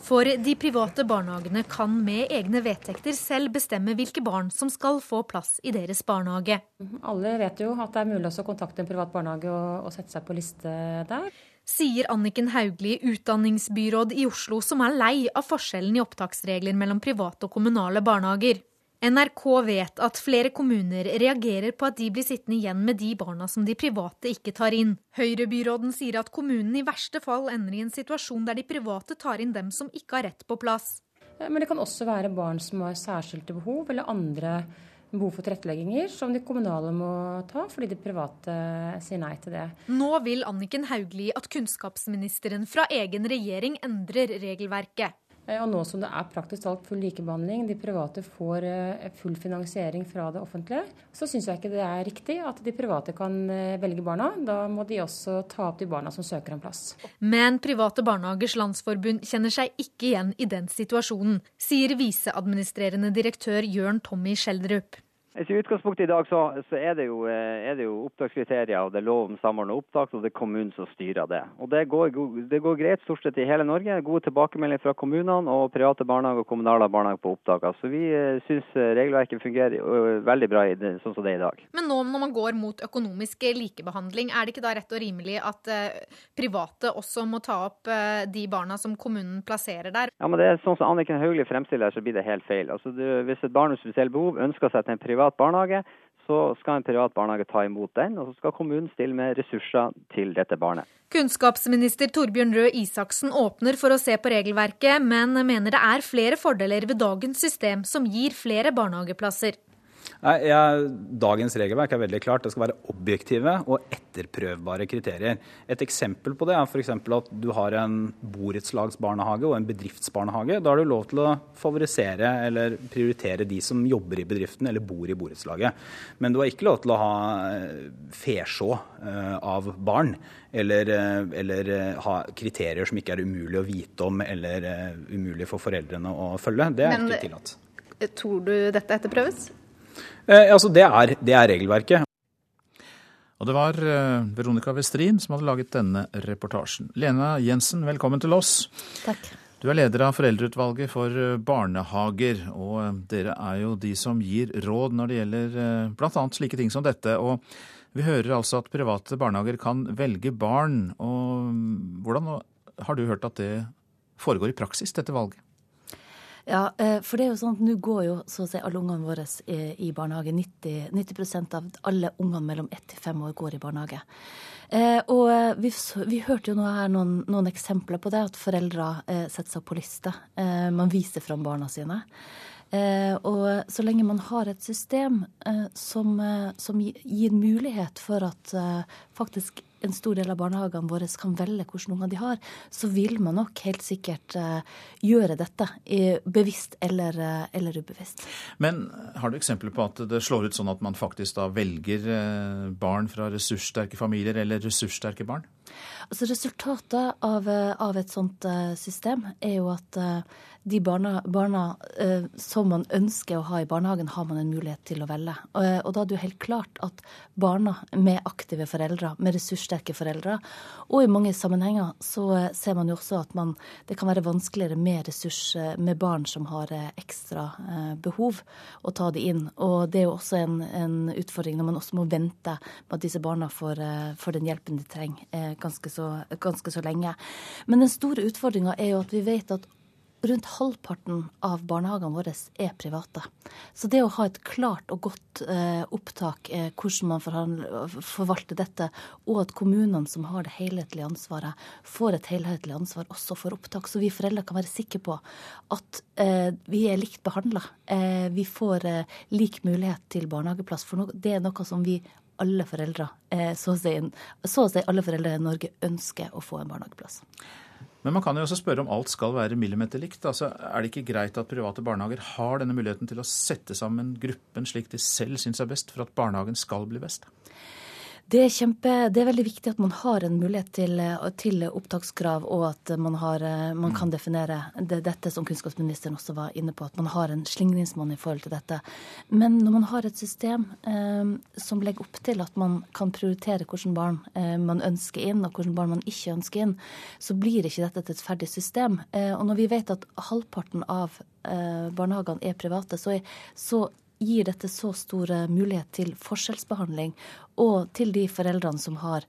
For de private barnehagene kan med egne vedtekter selv bestemme hvilke barn som skal få plass i deres barnehage. Alle vet jo at det er mulig å kontakte en privat barnehage og, og sette seg på liste der. Sier Anniken Hauglie, utdanningsbyråd i Oslo, som er lei av forskjellen i opptaksregler mellom private og kommunale barnehager. NRK vet at flere kommuner reagerer på at de blir sittende igjen med de barna som de private ikke tar inn. Høyre-byråden sier at kommunen i verste fall ender i en situasjon der de private tar inn dem som ikke har rett på plass. Men det kan også være barn som har særskilte behov, eller andre behov for tilrettelegginger som de kommunale må ta, fordi de private sier nei til det. Nå vil Anniken Hauglie at kunnskapsministeren fra egen regjering endrer regelverket. Eh, og nå som det er praktisk talt full likebehandling, de private får eh, full finansiering fra det offentlige, så syns jeg ikke det er riktig at de private kan eh, velge barna. Da må de også ta opp de barna som søker en plass. Men Private Barnehagers Landsforbund kjenner seg ikke igjen i den situasjonen, sier viseadministrerende direktør Jørn Tommy Schjelderup. I utgangspunktet i dag så, så er, det jo, eh, er, det jo, opptakskriterier, og det er lov om samordna opptak, og det er kommunen som styrer det. Og det går, det går, greit stort sett i hele Norge. Gode tilbakemeldinger fra kommunene og private barnehager og kommunale barnehager på opptak. Så vi eh, syns eh, regelverket fungerer veldig bra det, sånn som det er i dag. Men nå når man går mot økonomisk likebehandling, er det ikke da rett og rimelig at private også må ta opp de barna som kommunen plasserer der? Ja, men det er sånn som Anniken Hauglie fremstiller, så blir det helt feil. Altså, det, hvis et barn med spesielle behov ønsker seg til en privat privat barnehage, så skal en privat barnehage ta imot den, og så skal kommunen stille med ressurser til dette barnet. Kunnskapsminister Torbjørn Røe Isaksen åpner for å se på regelverket, men mener det er flere fordeler ved dagens system som gir flere barnehageplasser. Jeg, Dagens regelverk er veldig klart. Det skal være objektive og etterprøvbare kriterier. Et eksempel på det er f.eks. at du har en borettslagsbarnehage og en bedriftsbarnehage. Da har du lov til å favorisere eller prioritere de som jobber i bedriften eller bor i borettslaget. Men du har ikke lov til å ha eh, fesjå eh, av barn. Eller, eh, eller, ha kriterier som ikke er umulig å vite om eller umulig for foreldrene å følge. Det er Men, ikke tillatt. Tror du dette etterprøves? Eh, altså det, er, det er regelverket. Og det var eh, Veronica Westrin som hadde laget denne reportasjen. Lena Jensen, velkommen til oss. Takk. Du er leder av Foreldreutvalget for eh, barnehager, og eh, dere er jo de som gir råd når det gjelder bl.a. slike ting som dette. og vi hører altså at private barnehager kan velge barn. og mm, Hvordan har du hørt at det foregår i praksis, dette valget? Ja, eh, for det er jo sånn at nå går jo så å si alle ungene våre i barnehage. 90, 90% av alle ungene mellom ett til fem år går i barnehage. Eh, og eh, vi, vi, hørte jo nå her noen, noen, eksempler på det, at foreldre setter seg på liste. man viser fram barna sine. Og så lenge man har et system som, som gir mulighet for at faktisk en stor del av barnehagene våre kan velge hvilke unger de har, så vil man nok helt sikkert gjøre dette, bevisst eller, eller, ubevisst. Men har du eksempler på at det slår ut sånn at man faktisk da velger barn fra ressurssterke familier eller ressurssterke barn? Altså Resultatet av, av et sånt system er jo at de barna, barna eh, som man ønsker å ha i barnehagen, har man en mulighet til å velge. Og, da er det jo helt klart at barna med aktive foreldre, med ressurssterke foreldre, og i mange sammenhenger så eh, ser man jo også at man, det kan være vanskeligere med ressurs, eh, med barn som har eh, ekstra eh, behov, å ta det inn. Og det er jo også en, en, utfordring når man også må vente på at disse barna får, eh, får den hjelpen de trenger ganske så, ganske så lenge. Men den store utfordringa er jo at vi vet at rundt halvparten av barnehagene våre er private. Så det å ha et klart og godt eh, opptak, eh, hvordan man forvalter dette, og at kommunene som har det helhetlige ansvaret, får et helhetlig ansvar også for opptak, så vi foreldre kan være sikre på at eh, vi er likt behandla. Eh, vi får eh, lik mulighet til barnehageplass. For no det er noe som vi alle foreldre, eh, så å, si, så å si alle foreldre i Norge ønsker å få en barnehageplass. Men man kan jo også spørre om alt skal være millimeterlikt. Altså, er det ikke greit at private barnehager har denne muligheten til å sette sammen gruppen slik de selv syns er best, for at barnehagen skal bli best? Det er, kjempe, det er veldig viktig at man har en mulighet til, til opptakskrav, og at man, har, man kan definere det, dette, som kunnskapsministeren også var inne på, at man har en slingringsmonn i forhold til dette. Men når man har et system eh, som legger opp til at man kan prioritere hvilke barn eh, man ønsker inn, og hvilke barn man ikke ønsker inn, så blir ikke dette et ferdig system. Eh, og når vi vet at halvparten av eh, barnehagene er private, så, er, så gir dette så stor mulighet til forskjellsbehandling og til de foreldrene som har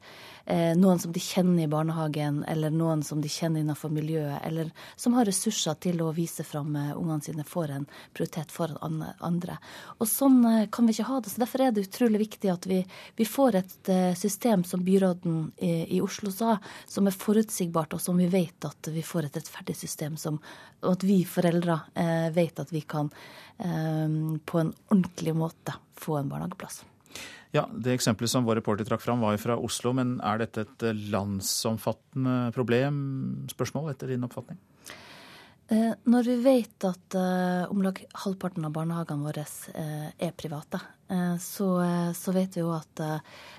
eh, noen som de kjenner i barnehagen, eller noen som de kjenner innenfor miljøet, eller som har ressurser til å vise fram eh, ungene sine, får en prioritet foran andre. Og sånn eh, kan vi ikke ha det. så Derfor er det utrolig viktig at vi, vi får et eh, system, som byråden i, i, Oslo sa, som er forutsigbart, og som vi vet at vi får et rettferdig system, som, og at vi foreldre eh, vet at vi kan eh, på en ordentlig måte få en barnehageplass. Ja, Det eksempelet som vår reporter trakk fram, var jo fra Oslo. Men er dette et eh, landsomfattende problem, spørsmål, etter din oppfatning? Eh, når vi vet at uh, om lag halvparten av barnehagene våre er private, så, så, vet vi jo at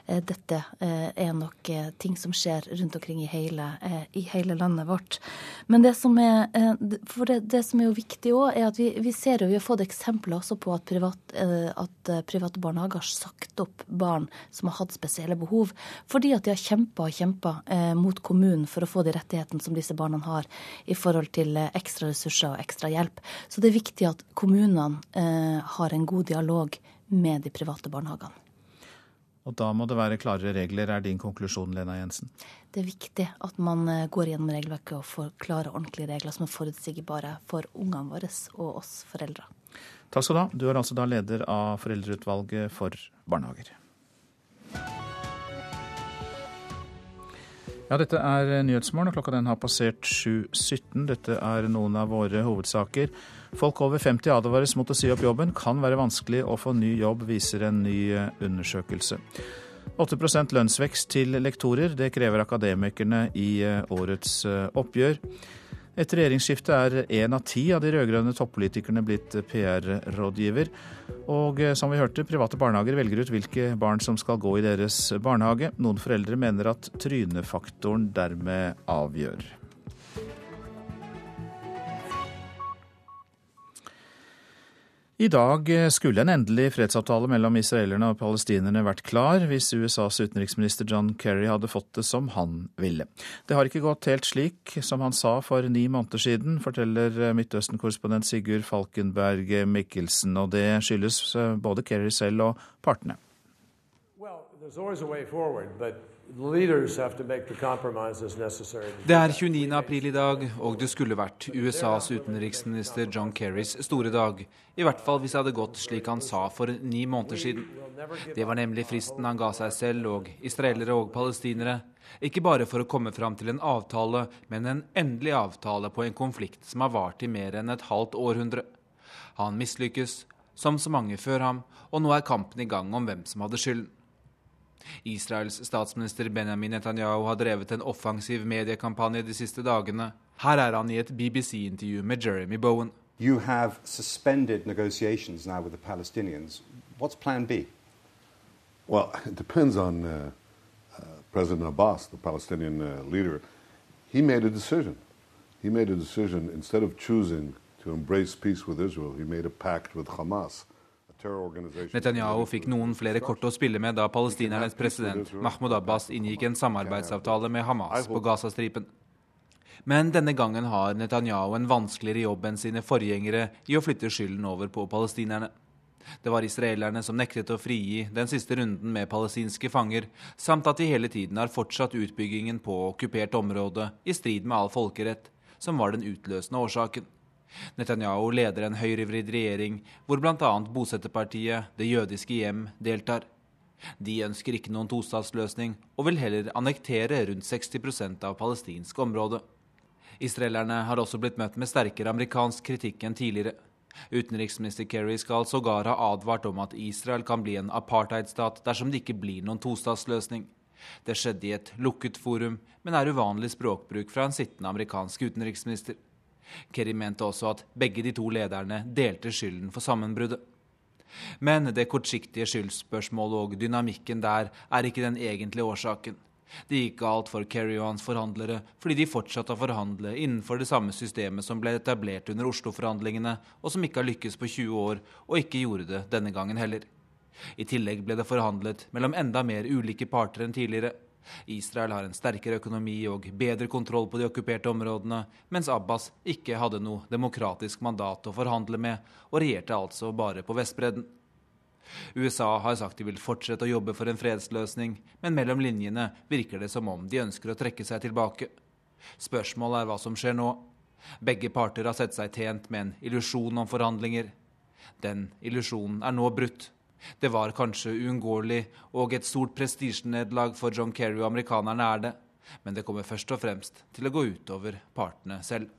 Eh, dette eh, er nok eh, ting som skjer rundt omkring i hele, i hele landet vårt. Men det som er, det, det som er viktig òg, er at vi, vi, ser jo, vi har fått eksempler også på at, privat, at, private barnehager har sagt opp barn som har hatt spesielle behov, fordi at de har kjempa og kjempa mot kommunen for å få de rettighetene som disse barna har i forhold til ekstra ressurser og ekstra hjelp. Så det er viktig at kommunene har en god dialog med de private barnehagene. Og da må det være klarere regler, er din konklusjon, Lena Jensen? Det er viktig at man eh, går gjennom regelverket og får klare, ordentlige regler som er forutsigbare for ungene våre og oss foreldre. Takk skal du ha. Du er altså da leder av Foreldreutvalget for barnehager. Ja, dette er Nyhetsmorgen, og klokka den har passert 7.17. Dette er noen av våre hovedsaker. Folk over 50 advares mot å si opp jobben. Kan være vanskelig å få ny jobb, viser en ny eh, undersøkelse. 8% lønnsvekst til lektorer. Det krever akademikerne i eh, årets eh, oppgjør. Etter regjeringsskiftet er én av ti av de rød-grønne toppolitikerne blitt PR-rådgiver. Og som vi hørte, private barnehager velger ut hvilke barn som skal gå i deres barnehage. Noen foreldre mener at trynefaktoren dermed avgjør. I dag skulle en endelig fredsavtale mellom israelerne og palestinerne vært klar hvis USAs utenriksminister John Kerry hadde fått det som han ville. Det har ikke gått helt slik som han sa for ni måneder siden, forteller Midtøsten-korrespondent Sigurd Falkenberg Mikkelsen, og det skyldes både Kerry selv og partene. Well, det er 29. april i dag, og det skulle vært USAs utenriksminister John Kerrys store dag. I hvert fall hvis det hadde gått slik han sa for ni måneder siden. Det var nemlig fristen han ga seg selv og israelere og palestinere. Ikke bare for å komme fram til en avtale, men en endelig avtale på en konflikt som har vart i mer enn et halvt århundre. Han mislykkes, som så mange før ham, og nå er kampen i gang om hvem som hadde skylden. Israels statsminister Benjamin Netanyahu har drevet en offensiv mediekampanje de siste dagene. Her er han i et BBC-intervju med Jeremy Bowen. You have suspended negotiations now with the Palestinians. What's plan B? Well, it depends on uh, uh, President Abbas, the Palestinian uh, leader. He made a decision. He made a decision instead of choosing to embrace peace with Israel, he made a pact with Hamas. Netanyahu fikk noen flere kort å spille med da palestinernes president Mahmoud Abbas inngikk en samarbeidsavtale med Hamas på Gazastripen. Men denne gangen har Netanyahu en vanskeligere jobb enn sine forgjengere i å flytte skylden over på palestinerne. Det var israelerne som nektet å frigi den siste runden med palestinske fanger, samt at de hele tiden har fortsatt utbyggingen på okkupert område i strid med all folkerett, som var den utløsende årsaken. Netanyahu leder en høyrevridd regjering hvor bl.a. bosetterpartiet Det jødiske hjem deltar. De ønsker ikke noen tostatsløsning, og vil heller annektere rundt 60% av palestinsk område. Israelerne har også blitt møtt med sterkere amerikansk kritikk enn tidligere. Utenriksminister Kerry skal sågar ha advart om at Israel kan bli en apartheidstat dersom det ikke blir noen tostatsløsning. Det skjedde i et lukket forum, men er uvanlig språkbruk fra en sittende amerikansk utenriksminister. Kerry mente også at begge de to lederne delte skylden for sammenbruddet. Men det kortsiktige skyldspørsmålet og dynamikken der er ikke den egentlige årsaken. Det gikk galt for Kerry og hans forhandlere fordi de fortsatte å forhandle innenfor det samme systemet som ble etablert under Oslo-forhandlingene, og som ikke har lykkes på 20 år, og ikke gjorde det denne gangen heller. I tillegg ble det forhandlet mellom enda mer ulike parter enn tidligere. Israel har en sterkere økonomi og bedre kontroll på de okkuperte områdene, mens Abbas ikke hadde noe demokratisk mandat å forhandle med, og regjerte altså bare på Vestbredden. USA har sagt de vil fortsette å jobbe for en fredsløsning, men mellom linjene virker det som om de ønsker å trekke seg tilbake. Spørsmålet er hva som skjer nå. Begge parter har sett seg tjent med en illusjon om forhandlinger. Den illusjonen er nå brutt. Det var kanskje uunngåelig, og et stort prestisjenederlag for John Kerry og amerikanerne er det. Men det kommer først og fremst til å gå utover partene selv.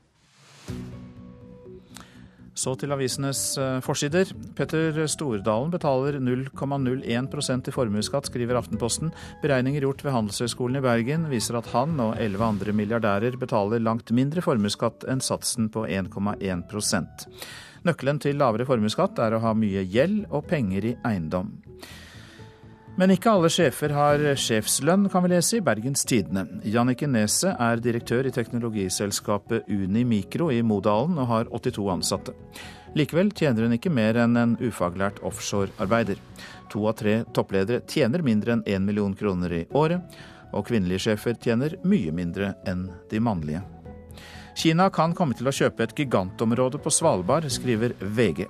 Så til avisenes eh, forsider. Petter Stordalen betaler 0,01% i formuesskatt, skriver Aftenposten. Beregninger gjort ved Handelshøyskolen i Bergen viser at han og elleve andre milliardærer betaler langt mindre formuesskatt enn satsen på 1,1 Nøkkelen til lavere formuesskatt er å ha mye gjeld og penger i eiendom. Men ikke alle sjefer har sjefslønn, kan vi lese i Bergens Tidende. Jannicke Neset er direktør i teknologiselskapet Unimikro i Modalen og har 82 ansatte. Likevel tjener hun ikke mer enn en ufaglært offshorearbeider. To av tre toppledere tjener mindre enn 1 million kroner i året, og kvinnelige sjefer tjener mye mindre enn de mannlige. Kina kan komme til å kjøpe et gigantområde på Svalbard, skriver VG.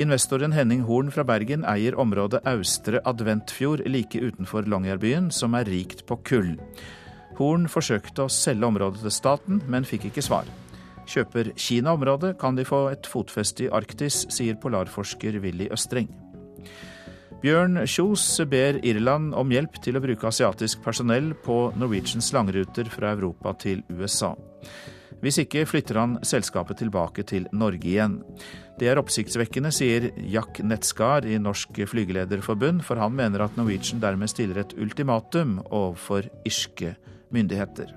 Investoren Henning Horn fra Bergen eier området Austre Adventfjord like utenfor Longyearbyen, som er rikt på kull. Horn forsøkte å selge området til staten, men fikk ikke svar. Kjøper Kina området, kan de få et fotfeste i Arktis, sier polarforsker Willy Østreng. Bjørn Kjos ber Irland om hjelp til å bruke asiatisk personell på Norwegians langruter fra Europa til USA. Hvis ikke flytter han selskapet tilbake til Norge igjen. Det er oppsiktsvekkende, sier Jack Netskar i Norsk Flygelederforbund, for han mener at Norwegian dermed stiller et ultimatum overfor irske myndigheter.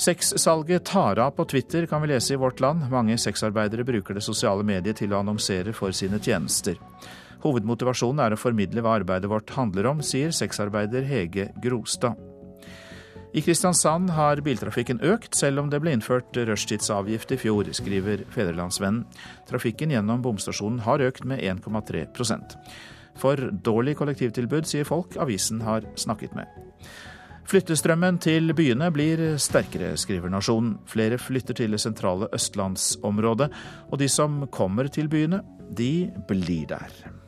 Sexsalget tar av på Twitter, kan vi lese i Vårt Land. Mange sexarbeidere bruker det sosiale mediet til å annonsere for sine tjenester. Hovedmotivasjonen er å formidle hva arbeidet vårt handler om, sier sexarbeider Hege Grostad. I Kristiansand har biltrafikken økt, selv om det ble innført rushtidsavgift i fjor, skriver Fedrelandsvennen. Trafikken gjennom bomstasjonen har økt med 1,3% For dårlig kollektivtilbud, sier folk avisen har snakket med. Flyttestrømmen til byene blir sterkere, skriver Nasjonen. Flere flytter til det sentrale østlandsområdet, og de som kommer til byene, de blir der.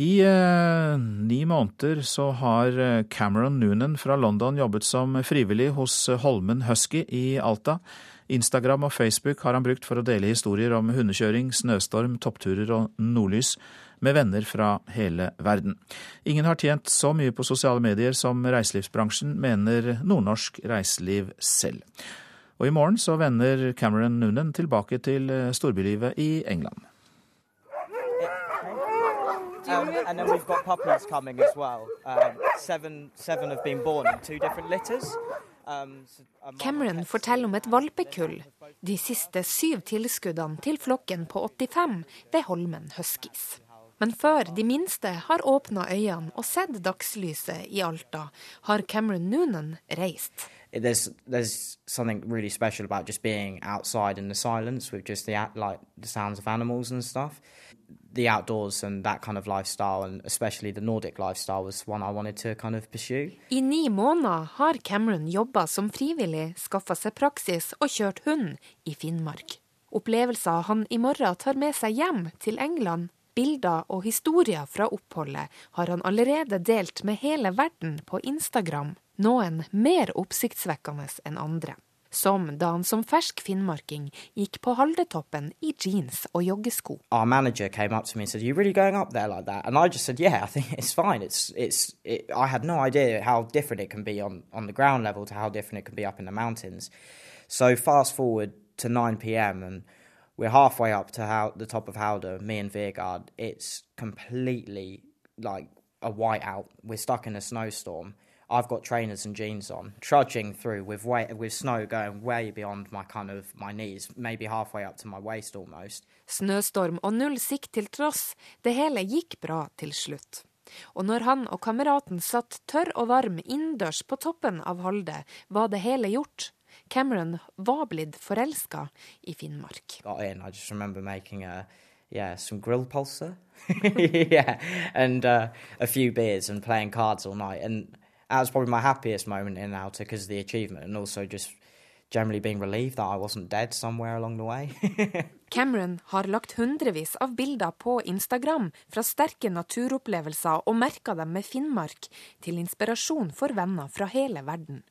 I eh, ni måneder så har eh, Cameron Noonan fra London jobbet som frivillig hos eh, Holmen Husky i Alta. Instagram og Facebook har han brukt for å dele historier om hundekjøring, snøstorm, toppturer og nordlys med venner fra hele verden. Ingen har tjent så mye på sosiale medier som reiselivsbransjen, mener nordnorsk reiseliv selv. Og i morgen så vender Cameron Noonan tilbake til eh, storbylivet i England. Um, and then we've got puppies coming as well. Um, seven, seven have been born in two different litters. Um, Cameron forteller om et valpekull, de siste syv tilskuddene til flokken på 85 ved Holmen Huskies. Men før de minste har åpna øynene og sett dagslyset i Alta, har Cameron Noonan reist. There's, there's something really special about just being outside in the silence with just the, like, the sounds of animals and stuff the outdoors and that kind of lifestyle, and especially the Nordic lifestyle, was one I wanted to kind of pursue. I ni måneder har Cameron jobba som frivillig, skaffa seg praksis og kjørt hund i Finnmark. Opplevelser han i morgen tar med seg hjem til England. Bilder og historier fra oppholdet har han allerede delt med hele verden på Instagram, noen mer oppsiktsvekkende enn andre. Som da han som fersk finnmarking gikk på Haldetoppen i jeans og joggesko. Our manager came up to me and said, "Are you really going up there like that?" And I just said, "Yeah, I think it's fine. It's it's. It, I had no idea how different it can be on on the ground level to how different it can be up in the mountains." So fast forward to 9 p.m. and we're halfway up to how, the top of Halder, me and Veergaard. It's completely like a whiteout. We're stuck in a snowstorm. I've got trainers and jeans on, trudging through with way, with snow going way beyond my kind of my knees, maybe halfway up to my waist almost. Snøstorm og null sikt til tross, det hele gikk bra til slutt. Og når han og kameraten satt tørr og varm innendørs på toppen av Halde, var det hele gjort. Cameron var blitt forelska i Finnmark. Got in. I just remember making a yeah, some grill pulser, yeah, and uh, a few beers and playing cards all night. And that was probably my happiest moment in Outer because of the achievement and also just generally being relieved that I wasn't dead somewhere along the way. Cameron har lagt hundrevis av bilder på Instagram fra sterke naturopplevelser og merka dem med Finnmark, til inspirasjon for venner fra hele verden.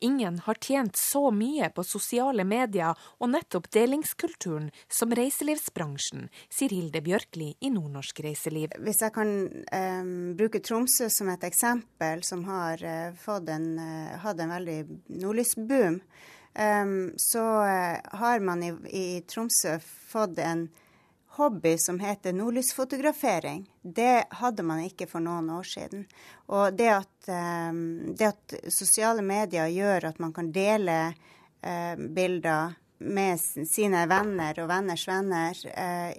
Ingen har tjent så mye på sosiale medier og nettopp delingskulturen som reiselivsbransjen, sier Hilde Bjørkli i Nordnorsk Reiseliv. Hvis jeg kan eh, bruke Tromsø som et eksempel, som har eh, en, uh, hatt en veldig nordlysboom, eh, så uh, har man i, i Tromsø fått en hobby som heter nordlysfotografering. Det hadde man ikke for noen år siden. Og det at, um, det at sosiale medier gjør at man kan dele uh, bilder med sine venner og venners venner, uh,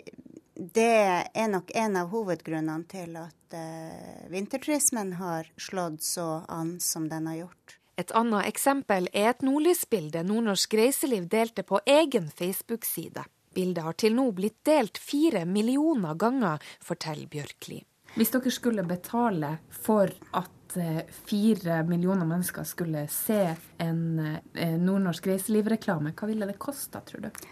det er nok en av hovedgrunnene til at uh, vinterturismen har slått så an som den har gjort. Et annet eksempel er et nordlysbilde Nordnorsk Reiseliv delte på egen Facebook-side. Bildet har til nå blitt delt fire millioner ganger, forteller Bjørkli. Hvis dere skulle betale for at eh, fire millioner mennesker skulle se en eh, nordnorsk reiselivreklame, hva ville det kosta, tror du?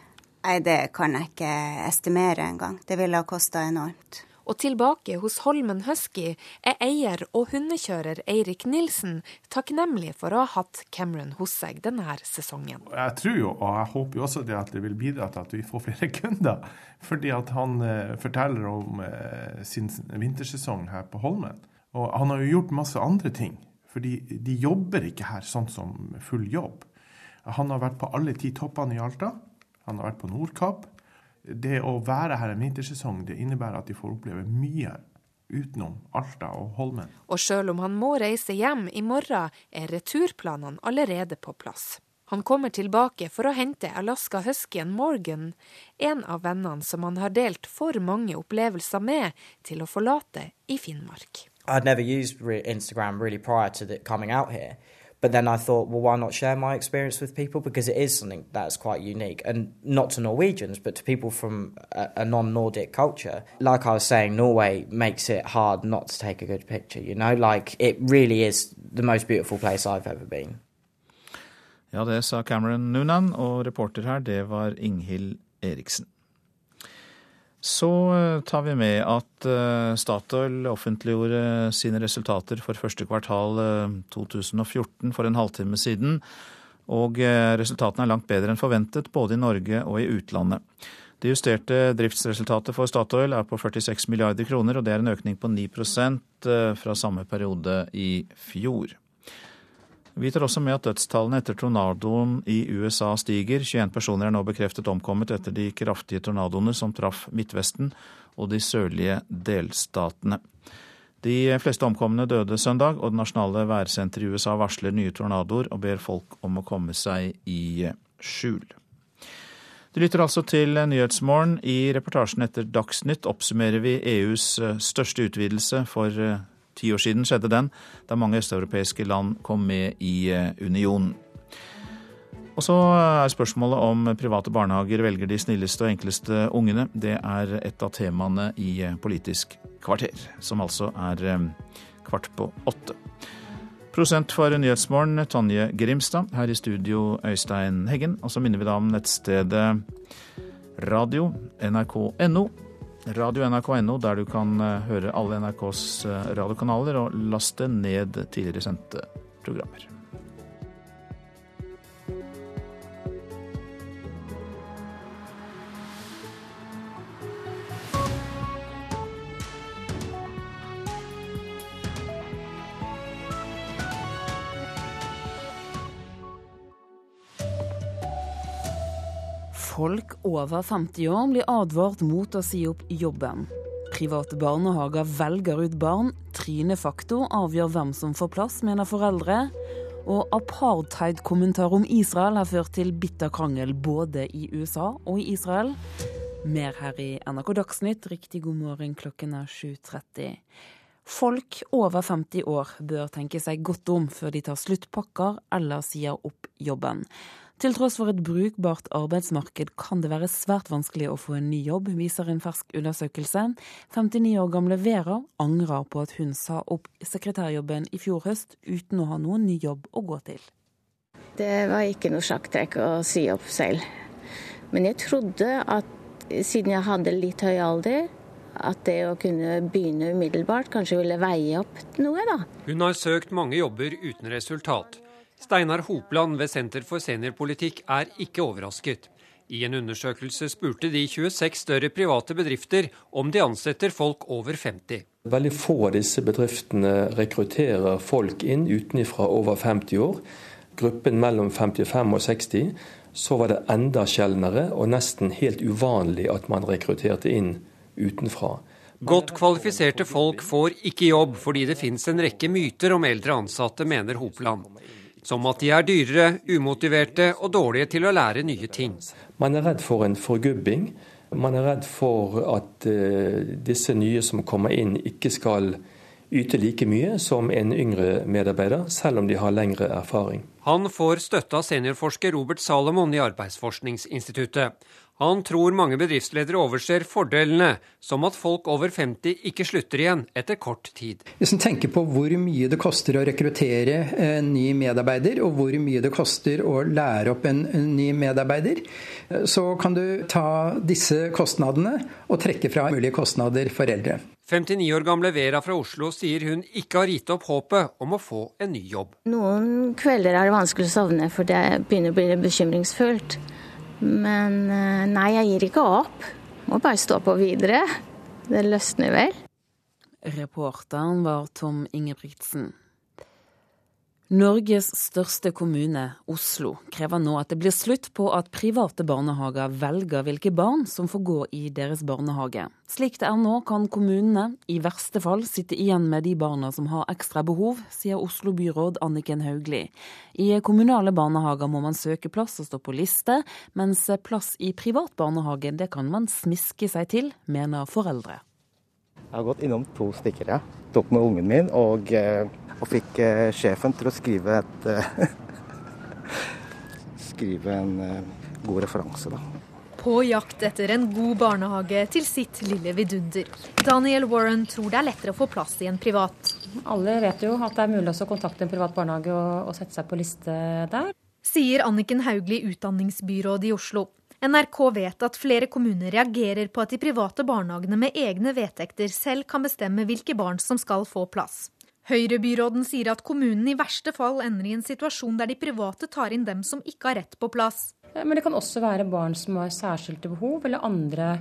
Nei, Det kan jeg ikke estimere engang. Det ville ha kosta enormt. Og tilbake hos Holmen Husky er eier og hundekjører Eirik Nilsen takknemlig for å ha hatt Cameron hos seg denne sesongen. Jeg tror jo, og jeg håper jo også det at det vil bidra til at vi får flere kunder. Fordi at han eh, forteller om eh, sin vintersesong her på Holmen. Og han har jo gjort masse andre ting. Fordi de jobber ikke her sånn som full jobb. Han har vært på alle ti toppene i Alta. Han har vært på Nordkapp det å være her en vintersesong det innebærer at de får oppleve mye utenom Alta og Holmen. Og sjøl om han må reise hjem i morgen, er returplanene allerede på plass. Han kommer tilbake for å hente Alaska Huskyen Morgan, en av vennene som han har delt for mange opplevelser med, til å forlate i Finnmark. I'd never used Instagram really prior to the coming out here. But then I thought, well, why not share my experience with people? Because it is something that's quite unique, and not to Norwegians, but to people from a, a non Nordic culture. Like I was saying, Norway makes it hard not to take a good picture, you know? Like, it really is the most beautiful place I've ever been. Ja, det sa Cameron Noonan, og reporter her, det var Inghild Eriksen. Så eh, tar vi med at eh, Statoil offentliggjorde sine resultater for første kvartal 2014 eh, for en halvtime siden. Og resultatene er langt bedre enn forventet, både i Norge og i utlandet. Det justerte driftsresultatet for Statoil er på 46 milliarder kroner, og det er en økning på 9% fra samme periode i fjor. Vi tar også med at dødstallene etter tornadoen i USA stiger. 21 personer er nå bekreftet omkommet etter de kraftige tornadoene som traff Midtvesten og de sørlige delstatene. De fleste omkomne døde søndag, og det nasjonale værsenteret i USA varsler nye tornadoer og ber folk om å komme seg i skjul. Du lytter altså til Nyhetsmorgen. I reportasjen etter Dagsnytt oppsummerer vi EUs største utvidelse for Ti år siden skjedde den, da mange østeuropeiske land kom med i eh, unionen. Og så er spørsmålet om private barnehager velger de snilleste og enkleste ungene. Det er et av temaene i eh, Politisk kvarter, som altså er eh, kvart på åtte. Prosent for Nyhetsmorgen, Tonje Grimstad. Her i studio, Øystein Heggen. Og så minner vi da om nettstedet radio, nrk.no der du kan eh, høre alle NRKs eh, radiokanaler og laste ned tidligere sendte programmer. Folk over 50 år blir advart mot å si opp jobben. Private barnehager velger ut barn. Trynefaktor avgjør hvem som får plass, mener foreldre. Og apartheid-kommentar om Israel har ført til bitter krangel både i USA og i Israel. Mer her i NRK Dagsnytt. Riktig god morgen, klokken er 7.30. Folk over 50 år bør tenke seg godt om før de tar sluttpakker eller sier opp jobben. Til tross for et brukbart arbeidsmarked kan det være svært vanskelig å få en ny jobb, viser en fersk undersøkelse. 59 år gamle Vera angrer på at hun sa opp sekretærjobben i fjor høst uten å ha noen ny jobb å gå til. Det var ikke noe sjakktrekk å si opp selv. Men jeg trodde at siden jeg hadde litt høy alder, at det å kunne begynne umiddelbart kanskje ville veie opp noe, da. Hun har søkt mange jobber uten resultat. Steinar Hopland ved Senter for seniorpolitikk er ikke overrasket. I en undersøkelse spurte de 26 større private bedrifter om de ansetter folk over 50. Veldig få av disse bedriftene rekrutterer folk inn utenfra over 50 år. Gruppen mellom 55 og 60 så var det enda sjeldnere og nesten helt uvanlig at man rekrutterte inn utenfra. Godt kvalifiserte folk får ikke jobb fordi det finnes en rekke myter om eldre ansatte, mener Hopland. Som at de er dyrere, umotiverte og dårlige til å lære nye ting. Man er redd for en forgubbing. Man er redd for at uh, disse nye som kommer inn, ikke skal yte like mye som en yngre medarbeider, selv om de har lengre erfaring. Han får støtte av seniorforsker Robert Salomon i Arbeidsforskningsinstituttet. Han tror mange bedriftsledere overser fordelene, som at folk over 50 ikke slutter igjen etter kort tid. Hvis en tenker på hvor mye det koster å rekruttere en ny medarbeider, og hvor mye det koster å lære opp en ny medarbeider, så kan du ta disse kostnadene og trekke fra mulige kostnader for eldre. 59 år gamle Vera fra Oslo sier hun ikke har gitt opp håpet om å få en ny jobb. Noen kvelder er det vanskelig å sovne, for det begynner å bli bekymringsfullt. Men eh, nei, jeg gir ikke opp. Må bare stå på videre. Det løsner vel. Reporteren var Tom Ingebrigtsen. Norges største kommune, Oslo, krever nå at det blir slutt på at private barnehager velger hvilke barn som får gå i deres barnehage. Slik det er nå, kan kommunene i verste fall sitte igjen med de barna som har ekstra behov, sier Oslo-byråd Anniken Hauglie. I kommunale barnehager må man søke plass og stå på liste, mens plass i privat barnehage det kan man smiske seg til, mener foreldre. Jeg har gått innom to stykker, ja. Tok med ungen min og eh, og fikk eh, sjefen til å skrive et eh, Skrive en god referanse, da. På jakt etter en god barnehage til sitt lille vidunder. Daniel Warren tror det er lettere å få plass i en privat. Alle vet jo at det er mulig å kontakte en privat barnehage og, og sette seg på liste der. Sier Anniken Hauglie, utdanningsbyråd i Oslo. NRK vet at flere kommuner reagerer på at de private barnehagene med egne vedtekter selv kan bestemme hvilke barn som skal få plass. Høyre-byråden sier at kommunen i verste fall ender i en situasjon der de private tar inn dem som ikke har rett på plass. Men det kan også være barn som har særskilte behov, eller andre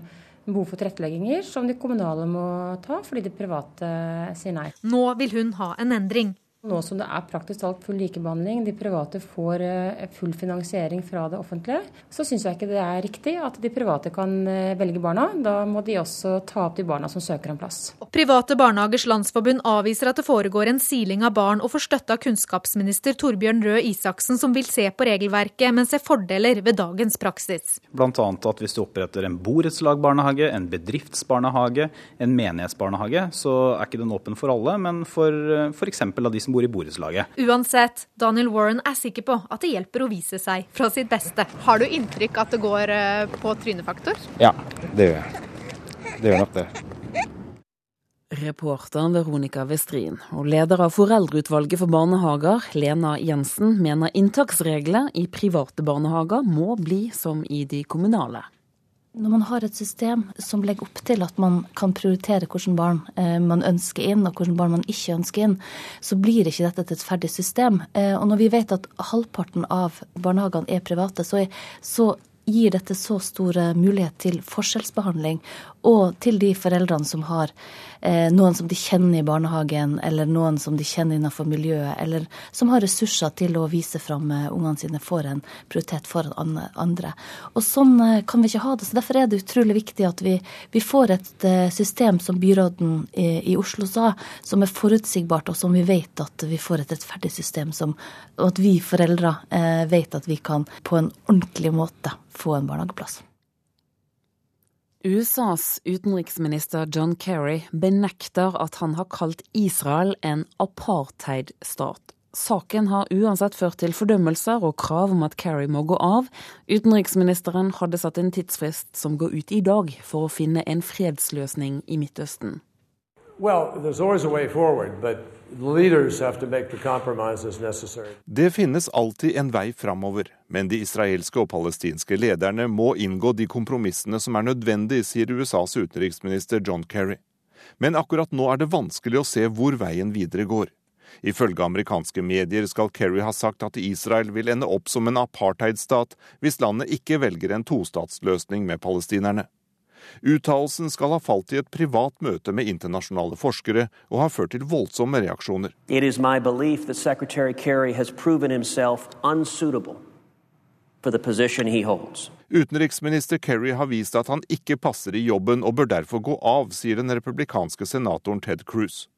behov for tilrettelegginger, som de kommunale må ta fordi de private sier nei. Nå vil hun ha en endring. Nå som det er praktisk talt full likebehandling, de private får eh, full finansiering fra det offentlige, så syns jeg ikke det er riktig at de private kan eh, velge barna. Da må de også ta opp de barna som søker en plass. Private barnehagers landsforbund avviser at det foregår en siling av barn, og får støtte av kunnskapsminister Torbjørn Røe Isaksen, som vil se på regelverket, men ser fordeler ved dagens praksis. Blant annet at hvis du oppretter en borettslagbarnehage, en bedriftsbarnehage, en menighetsbarnehage, så er ikke den åpen for alle, men for f.eks. av de som bor i borettslaget. Uansett, Daniel Warren er sikker på at det hjelper å vise seg fra sitt beste. Har du inntrykk at det går eh, på trynefaktor? Ja, det gjør jeg. Det gjør nok det. Reporteren Veronica Westrin og leder av Foreldreutvalget for barnehager, Lena Jensen, mener inntaksreglene i private barnehager må bli som i de kommunale. Når man har et system som legger opp til at man kan prioritere hvilke barn eh, man ønsker inn, og hvilke barn man ikke ønsker inn, så blir ikke dette et ferdig system. Eh, og når vi vet at halvparten av barnehagene er private, så, er, så gir dette så stor mulighet til forskjellsbehandling, og til de foreldrene som har eh, noen som de kjenner i barnehagen, eller noen som de kjenner innenfor miljøet, eller som har ressurser til å vise fram eh, ungene sine, får en prioritet foran andre. Og sånn eh, kan vi ikke ha det. så Derfor er det utrolig viktig at vi, vi får et eh, system, som byråden i, i, Oslo sa, som er forutsigbart, og som vi vet at vi får et rettferdig system, som, og at vi foreldre eh, vet at vi kan på en ordentlig måte få en barnehageplass. USAs utenriksminister John Kerry benekter at han har kalt Israel en apartheidstat. Saken har uansett ført til fordømmelser og krav om at Kerry må gå av. Utenriksministeren hadde satt en tidsfrist som går ut i dag, for å finne en fredsløsning i Midtøsten. Det finnes alltid en vei framover, men de israelske og palestinske lederne må inngå de kompromissene som er nødvendige, sier USAs utenriksminister John Kerry. Men akkurat nå er det vanskelig å se hvor veien videre går. Ifølge amerikanske medier skal Kerry ha sagt at Israel vil ende opp som en apartheidstat hvis landet ikke velger en tostatsløsning med palestinerne. Uttalelsen skal ha falt i et privat møte med internasjonale forskere og har ført til voldsomme reaksjoner. It is my belief that Secretary Kerry has proven himself unsuitable for the position he holds. Utenriksminister Kerry har vist at han ikke passer i jobben og bør derfor gå av, sier den republikanske senatoren Ted Cruz.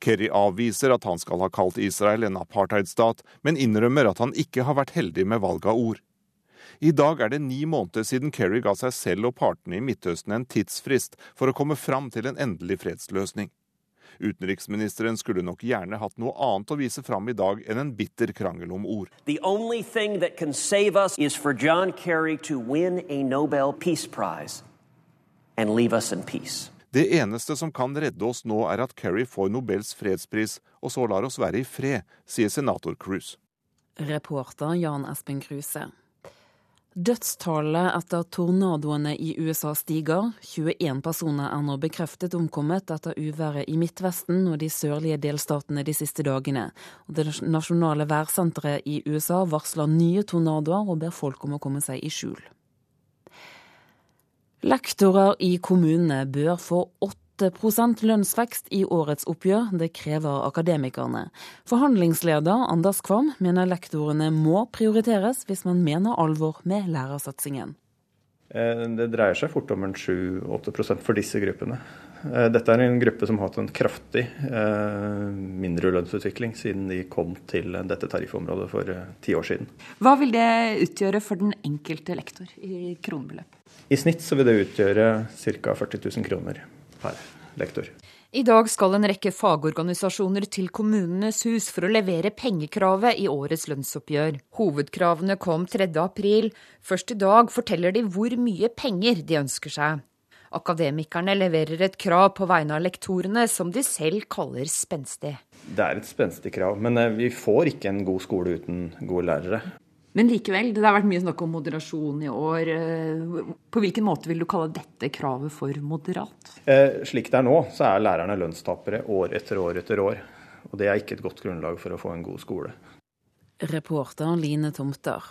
Kerry avviser at han skal ha kalt Israel en apartheidstat, men innrømmer at han ikke har vært heldig med valg av ord. I dag er det ni måneder siden Kerry ga seg selv og partene i Midtøsten en tidsfrist for å komme fram til en endelig fredsløsning. Utenriksministeren skulle nok gjerne hatt noe annet å vise fram i dag enn en bitter krangel om ord. The only thing that save us is for John Kerry to win a Nobel Peace Prize and leave us in. Det eneste som kan redde oss nå, er at Kerry får Nobels fredspris, og så lar oss være i fred, sier senator Cruz. Reporter Jan Espen Kruse. Dødstallet etter tornadoene i USA stiger. 21 personer er nå bekreftet omkommet etter uværet i Midtvesten og de sørlige delstatene de siste dagene. Det nasjonale værsenteret i USA varsler nye tornadoer og ber folk om å komme seg i skjul. Lektorer i kommunene bør få 8% lønnsvekst i årets oppgjør. Det krever akademikerne. Forhandlingsleder Anders Kvam mener lektorene må prioriteres hvis man mener alvor med lærersatsingen. Det dreier seg fort om en 7-8% for disse gruppene. Dette er en gruppe som har hatt en kraftig mindre lønnsutvikling siden de kom til dette tariffområdet for ti år siden. Hva vil det utgjøre for den enkelte lektor i kronebeløp? I snitt så vil det utgjøre ca. 40 000 kroner per lektor. I dag skal en rekke fagorganisasjoner til Kommunenes hus for å levere pengekravet i årets lønnsoppgjør. Hovedkravene kom 3. april. Først i dag forteller de hvor mye penger de ønsker seg. Akademikerne leverer et krav på vegne av lektorene som de selv kaller spenstig. Det er et spenstig krav, men vi får ikke en god skole uten gode lærere. Men likevel, det har vært mye snakk om moderasjon i år. På hvilken måte vil du kalle dette kravet for moderat? Eh, slik det er nå, så er lærerne lønnstapere år etter år etter år. Og det er ikke et godt grunnlag for å få en god skole. Reporter Line Tomter.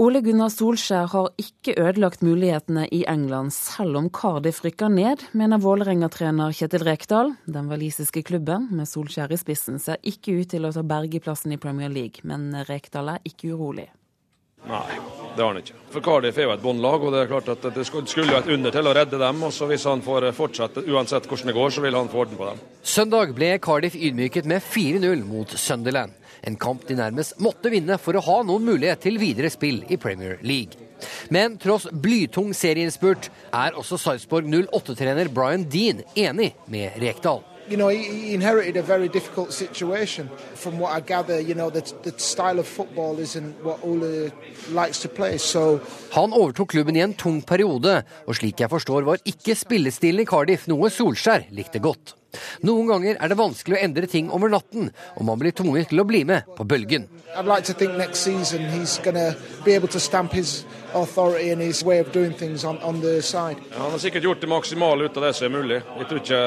Ole Gunnar Solskjær har ikke ødelagt mulighetene i England, selv om Cardiff rykker ned, mener Vålerenga-trener Kjetil Rekdal. Den walisiske klubben, med Solskjær i spissen, ser ikke ut til å ta bergeplassen i Premier League, men Rekdal er ikke urolig. Nei, det har han ikke. For Cardiff er jo et båndlag, og det er klart at det skulle jo et under til å redde dem. og så Hvis han får fortsette, uansett hvordan det går, så vil han få orden på dem. Søndag ble Cardiff ydmyket med 4-0 mot Sunderland. En kamp de nærmest måtte vinne for å ha noen mulighet til videre spill i Premier League. Men tross blytung serieinnspurt er også Sarpsborg 08-trener Brian Dean enig med Rekdal. You know, he inherited a very difficult situation. From what I gather, you know, the, the style of football isn't what Ole likes to play. So Han overtok klubben i en tung periode, og slik jeg forstår var ikke spillestilen i Cardiff noe Solskjær likte godt. Noen ganger er det vanskelig å endre ting over natten, og man blir tvunget til å bli med på bølgen. On, on han har sikkert gjort det maksimale ut av det som er mulig. Jeg tror ikke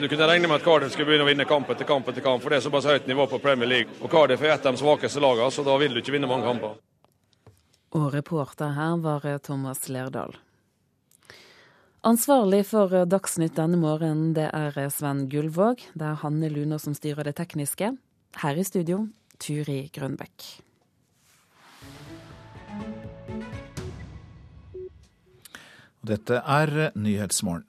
Du kunne regne med at Cardiff skulle begynne å vinne kamp etter kamp etter kamp, for det er såpass høyt nivå på Premier League. Og Cardiff er et av de svakeste lagene, så da vil du ikke vinne mange kamper. Og reporter her var Thomas Lerdal. Ansvarlig for Dagsnytt denne morgenen, det er Sven Gullvåg. Det er Hanne Luner som styrer det tekniske. Her i studio, Turi Grønbekk. Dette er Nyhetsmorgen.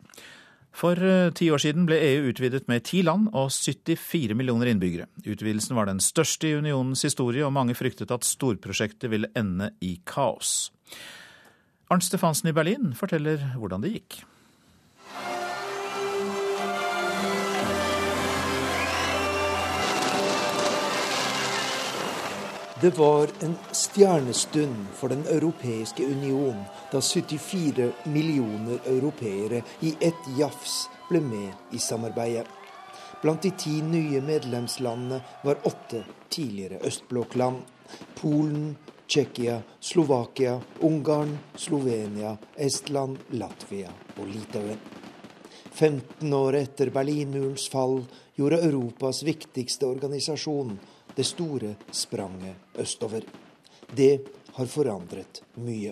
For eh, ti år siden ble EU utvidet med ti land og 74 millioner innbyggere. Utvidelsen var den største i unionens historie, og mange fryktet at storprosjektet ville ende i kaos. Arnt Stefansen i Berlin forteller hvordan det gikk. Det var en stjernestund for Den europeiske union da 74 millioner europeere i ett jafs ble med i samarbeidet. Blant de ti nye medlemslandene var åtte tidligere østblokkland. Polen, Tsjekkia, Slovakia, Ungarn, Slovenia, Estland, Latvia og Litauen. 15 år etter Berlinmurens fall gjorde Europas viktigste organisasjon det store spranget østover. Det har forandret mye.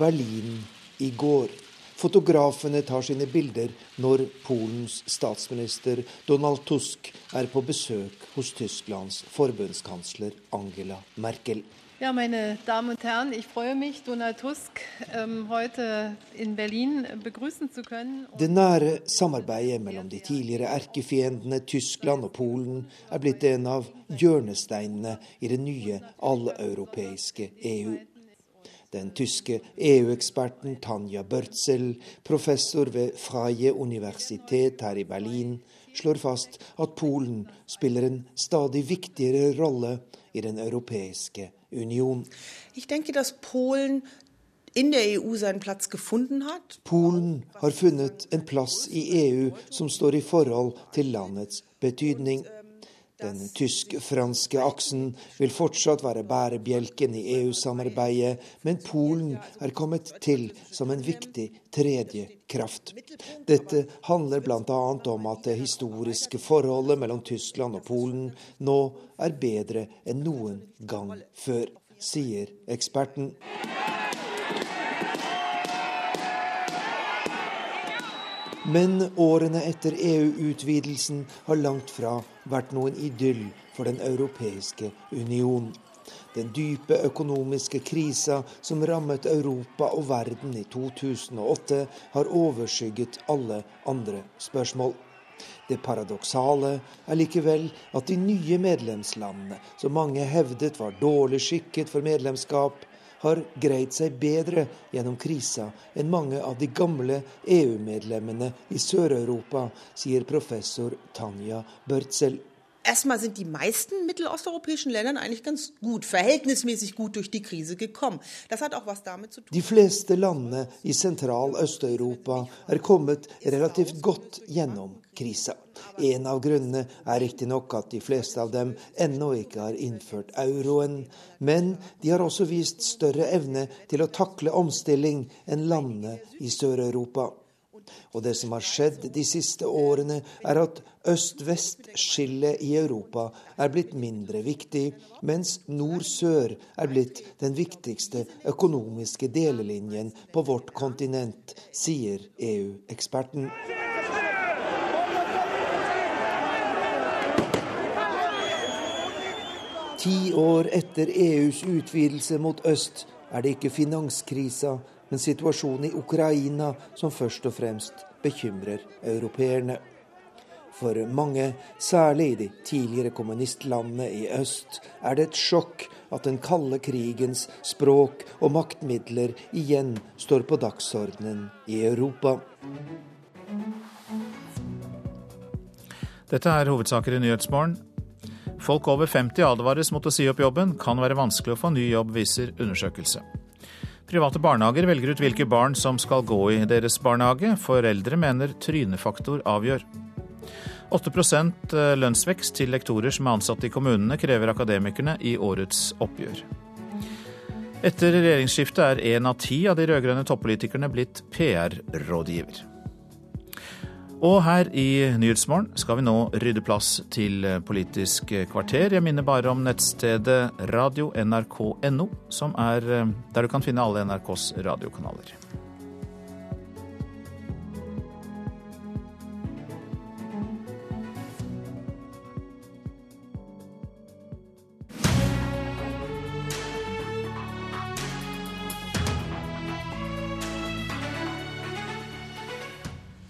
Berlin i går. Fotografene tar sine bilder når Polens statsminister Donald Tusk er på besøk hos Tysklands forbundskansler Angela Merkel. Ja, meine Damen und Herren, ich freue mich, Donald Tusk ähm, heute in Berlin begrüßen zu können. Det nære samarbeidet mellom de tidligere erkefiendene Tyskland og Polen er blitt en av hjørnesteinene i det nye alleuropeiske EU. Den tyske EU-eksperten Tanja Børzel, professor ved Freie Universitet her i Berlin, slår fast at Polen spiller en stadig viktigere rolle i den europeiske union. Ich denke, dass Polen in der EU seinen Platz gefunden hat. Polen har funnet en plass i EU som står i forhold til landets betydning. Den tysk-franske aksen vil fortsatt være bærebjelken i EU-samarbeidet, men Polen er kommet til som en viktig tredje kraft. Dette handler bl.a. om at det historiske forholdet mellom Tyskland og Polen nå er bedre enn noen gang før, sier eksperten. Men årene etter EU-utvidelsen har langt fra vært noen idyll for Den europeiske union. Den dype økonomiske krisa som rammet Europa og verden i 2008, har overskygget alle andre spørsmål. Det paradoksale er likevel at de nye medlemslandene, som mange hevdet var dårlig skikket for medlemskap, har greid seg bedre gjennom krisa enn mange av de gamle EU-medlemmene i Sør-Europa, sier professor Tanja Børtzel. Erstmal sind die meisten mittelosteuropäischen Ländern eigentlich ganz gut, verhältnismäßig gut durch die Krise gekommen. Das hat auch was damit zu tun. De fleste landene i Sentral-Øst-Europa er kommet relativt godt gjennom krisa. En av grunnene er riktignok at de fleste av dem ennå ikke har innført euroen, men de har også vist større evne til å takle omstilling enn landene i Sør-Europa. Og det som har skjedd de siste årene, er at øst-vest-skillet i Europa er blitt mindre viktig, mens nord-sør er blitt den viktigste økonomiske delelinjen på vårt kontinent, sier EU-eksperten. Ti år etter EUs utvidelse mot øst er det ikke finanskrisa, men situasjonen i Ukraina som først og fremst bekymrer europeerne. For mange, særlig i de tidligere kommunistlandene i øst, er det et sjokk at den kalde krigens språk og maktmidler igjen står på dagsordenen i Europa. Dette er hovedsaker i Nyhetsmorgen. Folk over 50 advares mot å si opp jobben. Kan være vanskelig å få ny jobb, viser undersøkelse. Private barnehager velger ut hvilke barn som skal gå i deres barnehage. Foreldre mener trynefaktor avgjør. 8% lønnsvekst til lektorer som er ansatt i kommunene, krever akademikerne i årets oppgjør. Etter regjeringsskiftet er én av ti av de rød-grønne toppolitikerne blitt PR-rådgiver. Og her i Nyhetsmorgen skal vi nå rydde plass til Politisk kvarter. Jeg minner bare om nettstedet radio.nrk.no, som er der du kan finne alle NRKs radiokanaler.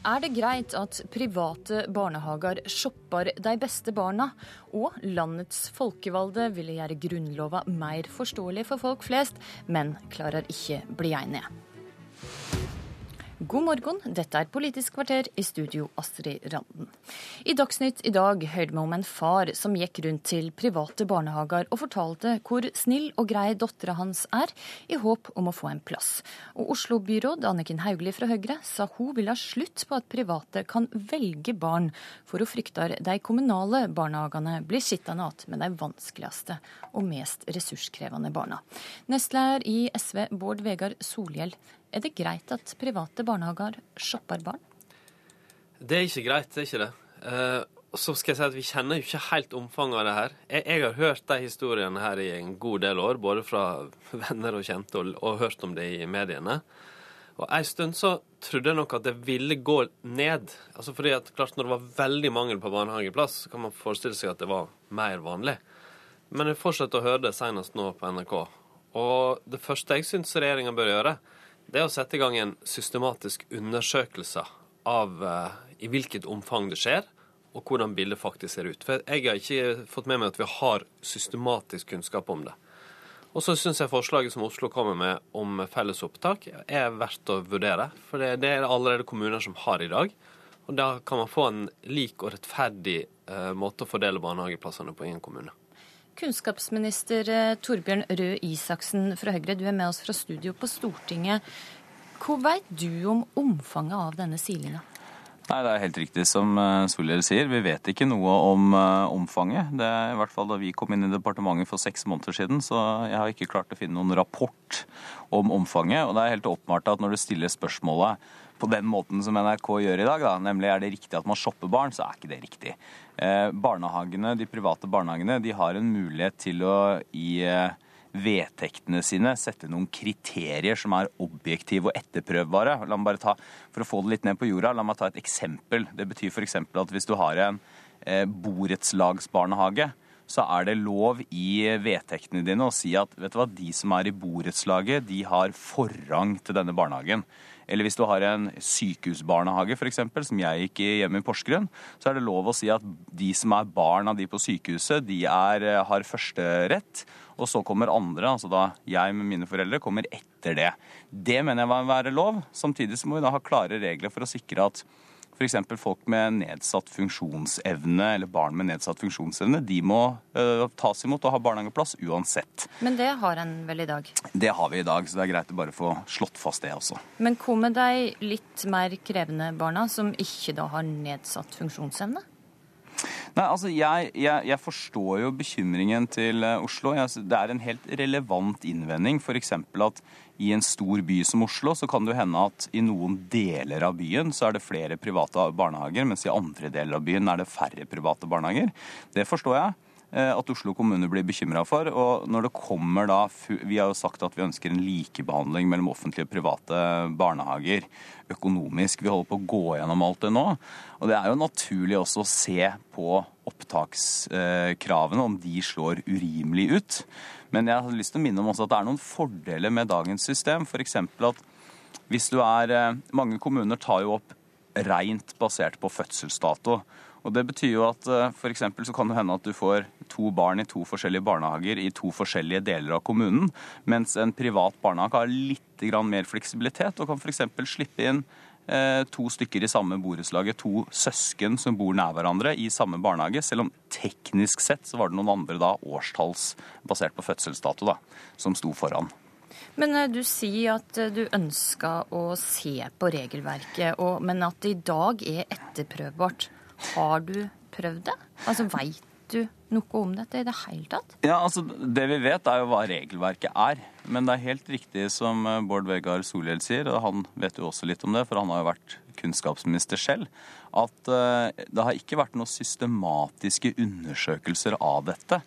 Er det greit at private barnehager shopper de beste barna, og landets folkevalgte ville gjøre grunnlova mer forståelig for folk flest, men klarer ikke bli enige? God morgen, dette er Politisk kvarter i studio Astrid Randen. I Dagsnytt i dag hørte vi om en far som gikk rundt til private barnehager og fortalte hvor snill og grei dattera hans er, i håp om å få en plass. Og Oslo-byråd Anniken Hauglie fra Høyre sa hun vil ha slutt på at private kan velge barn, for hun frykter de kommunale barnehagene blir sittende igjen med de vanskeligste og mest ressurskrevende barna. Nestleder i SV Bård Vegar Solhjell er det greit at private barnehager shopper barn? Det er ikke greit, det er ikke det. Eh, så skal jeg si at Vi kjenner jo ikke helt omfanget av det her. Jeg, jeg, har hørt de historiene her i en god del år, både fra venner og kjente, og, og hørt om det i mediene. Og En stund så trodde jeg nok at det ville gå ned. Altså fordi at klart Når det var veldig mangel på barnehageplass, så kan man forestille seg at det var mer vanlig. Men jeg fortsetter å høre det senest nå på NRK. Og det første jeg syns regjeringa bør gjøre, det er å sette i gang en systematisk undersøkelse av uh, i hvilket omfang det skjer, og hvordan bildet faktisk ser ut. For jeg har ikke fått med meg at vi har systematisk kunnskap om det. Og så syns jeg forslaget som Oslo kommer med om felles opptak, er verdt å vurdere. For det, det er det allerede kommuner som har i dag. Og da kan man få en lik og rettferdig uh, måte å fordele barnehageplassene på i en kommune. Kunnskapsminister eh, Torbjørn Røe Isaksen fra Høyre, du er med oss fra studio på Stortinget. Hva veit du om omfanget av denne silinga? Nei, Det er helt riktig som eh, Solhjell sier. Vi vet ikke noe om uh, omfanget. Det er i hvert fall Da vi kom inn i departementet for seks måneder siden, så jeg har ikke klart å finne noen rapport om omfanget. Og det er helt åpenbart at når du stiller spørsmålet på den måten som NRK gjør i dag, da, nemlig er det riktig at man shopper barn, så er ikke det riktig. Eh, barnehagene, De private barnehagene de har en mulighet til å i eh, vedtektene sine sette noen kriterier som er objektive og etterprøvbare. La meg bare ta, For å få det litt ned på jorda, la meg ta et eksempel. Det betyr f.eks. at hvis du har en eh, borettslagsbarnehage, så er det lov i vedtektene dine å si at vet du hva, de som er i borettslaget, de har forrang til denne barnehagen. Eller hvis du har en sykehusbarnehage f.eks., som jeg gikk i hjemme i Porsgrunn, så er det lov å si at de som er barn av de på sykehuset, de er, eh, har førsterett. Og så kommer andre, altså da jeg med mine foreldre, kommer etter det. Det mener jeg må være lov. Samtidig så må vi da ha klare regler for å sikre at F.eks. folk med nedsatt funksjonsevne eller barn med nedsatt funksjonsevne, de må uh, tas imot og ha barnehageplass uansett. Men det har en vel i dag? Det har vi i dag, så det er greit å bare få slått fast det også. Men hva med de litt mer krevende barna som ikke da har nedsatt funksjonsevne? Nei, altså jeg, jeg, jeg, forstår jo bekymringen til eh, Oslo. Jeg, det er en helt relevant innvending. F.eks. at i en stor by som Oslo så kan det jo hende at i noen deler av byen så er det flere private barnehager, mens i andre deler av byen er det færre private barnehager. Det forstår jeg. Eh, at Oslo kommune blir bekymra for. Og når det kommer da Vi har jo sagt at vi ønsker en likebehandling mellom offentlige og private barnehager økonomisk. Vi holder på å gå gjennom alt det nå. Og det er jo naturlig også å se på opptakskravene, om de slår urimelig ut. Men jeg har lyst til å minne om også at det er noen fordeler med dagens system. F.eks. at hvis du er eh, Mange kommuner tar jo opp rent basert på fødselsdato. Og Det betyr jo at for f.eks. så kan det hende at du får to barn i to forskjellige barnehager i to forskjellige deler av kommunen, mens en privat barnehage har litt mer fleksibilitet og kan f.eks. slippe inn eh, to stykker i samme borettslaget, to søsken som bor nær hverandre i samme barnehage, selv om teknisk sett så var det noen andre da årstalls basert på fødselsdato da, som sto foran. Men eh, du sier at du ønska å se på regelverket, men at det i dag er etterprøvbart. Har du prøvd det? Altså, Veit du noe om dette i det hele tatt? Ja, altså, Det vi vet, er jo hva regelverket er. Men det er helt riktig som eh, Bård Vegar Solhjell sier, og han vet jo også litt om det, for han har jo vært kunnskapsminister selv, at uh, det har ikke vært noen systematiske undersøkelser av dette.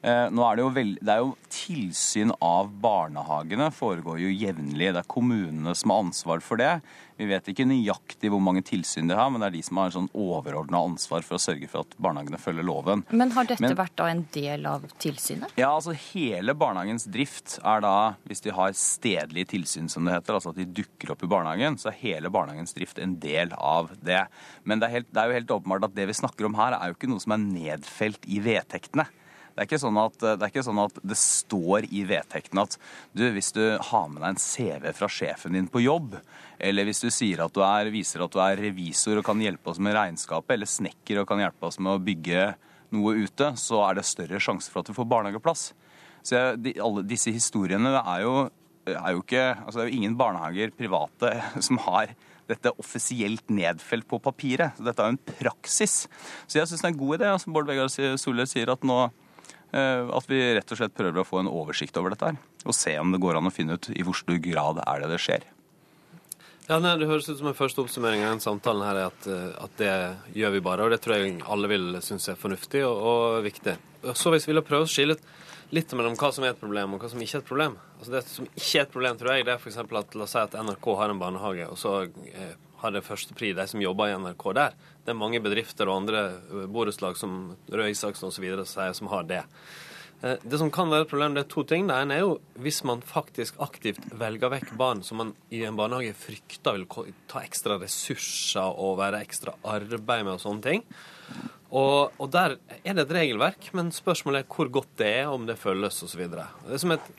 Eh, nå er det, jo veld... det er jo Tilsyn av barnehagene foregår jo jevnlig. Det er kommunene som har ansvar for det. Vi vet ikke nøyaktig hvor mange tilsyn de har, men det er de som har sånn overordna ansvar for å sørge for at barnehagene følger loven. Men har dette men... vært da en del av tilsynet? Ja, altså hele barnehagens drift er da, hvis de har stedlige tilsyn som det heter, altså at de dukker opp i barnehagen, så er hele barnehagens drift en del av det. Men det er, helt, det er jo helt åpenbart at det vi snakker om her, er jo ikke noe som er nedfelt i vedtektene. Det er, ikke sånn at, det ikke sånn at det står i vedtekten at du, hvis du har med deg en CV fra sjefen din på jobb, eller hvis du sier at du er, viser at du er revisor og kan hjelpe oss med regnskapet, eller snekker og kan hjelpe oss med å bygge noe ute, så er det større sjanse for at du får barnehageplass. Så jeg, de, alle disse historiene er jo, er jo ikke altså Det er jo ingen barnehager private som har dette offisielt nedfelt på papiret. Dette er jo en praksis. Så jeg syns det er en god idé, som Bård Vegar Solhjell sier, at nå at vi rett og slett prøver å få en oversikt over dette her. Og se om det går an å finne ut i hvor stor grad er det det skjer. Ja, nei, Det høres ut som en første oppsummering av den samtalen her er at, eh, at, det gjør vi bare. Og det tror jeg alle vil synes er fornuftig og, og viktig. Så hvis vi vil prøve å skille litt mellom hva som er et problem og hva som ikke er et problem. Altså Det som ikke er et problem, tror jeg, det er f.eks. at la oss si at NRK har en barnehage, og så eh, har det førstepri de som jobber i NRK der. Det er mange bedrifter og andre eh, borettslag som Røe Isaksen osv. som har det. Eh, det som kan være et problem, det er to ting. Det ene er jo hvis man faktisk aktivt velger vekk barn som man i en barnehage frykter vil ta ekstra ressurser og være ekstra arbeid med og sånne ting. Og, og der er det et regelverk, men spørsmålet er hvor godt det er, om det følges osv. Det er som et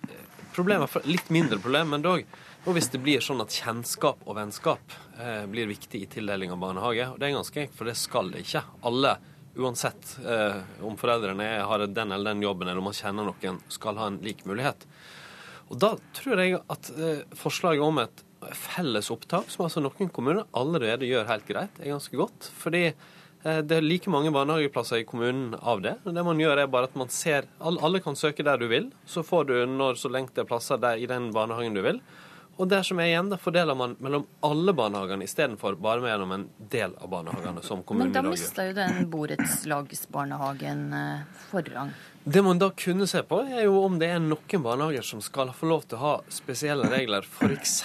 problem, litt mindre problem, men dog. Og hvis det blir sånn at kjennskap og vennskap eh, blir viktig i tildeling av barnehage, og det er ganske enkelt, for det skal det ikke. Alle uansett eh, om foreldrene har den eller den jobben, eller om man kjenner noen, skal ha en lik mulighet. Og Da tror jeg at eh, forslaget om et felles opptak, som altså noen kommuner allerede gjør helt greit, er ganske godt. Fordi eh, det er like mange barnehageplasser i kommunen av det. Det man gjør er bare at man ser Alle kan søke der du vil. Så får du når så lengt det er plasser der i den barnehagen du vil. Og det som er igjen, da fordeler man mellom alle barnehagene istedenfor bare mellom en del av barnehagene. som kommunen Men da mista jo den borettslagsbarnehagen eh, forrang. Det man da kunne se på, er jo om det er noen barnehager som skal få lov til å ha spesielle regler. F.eks.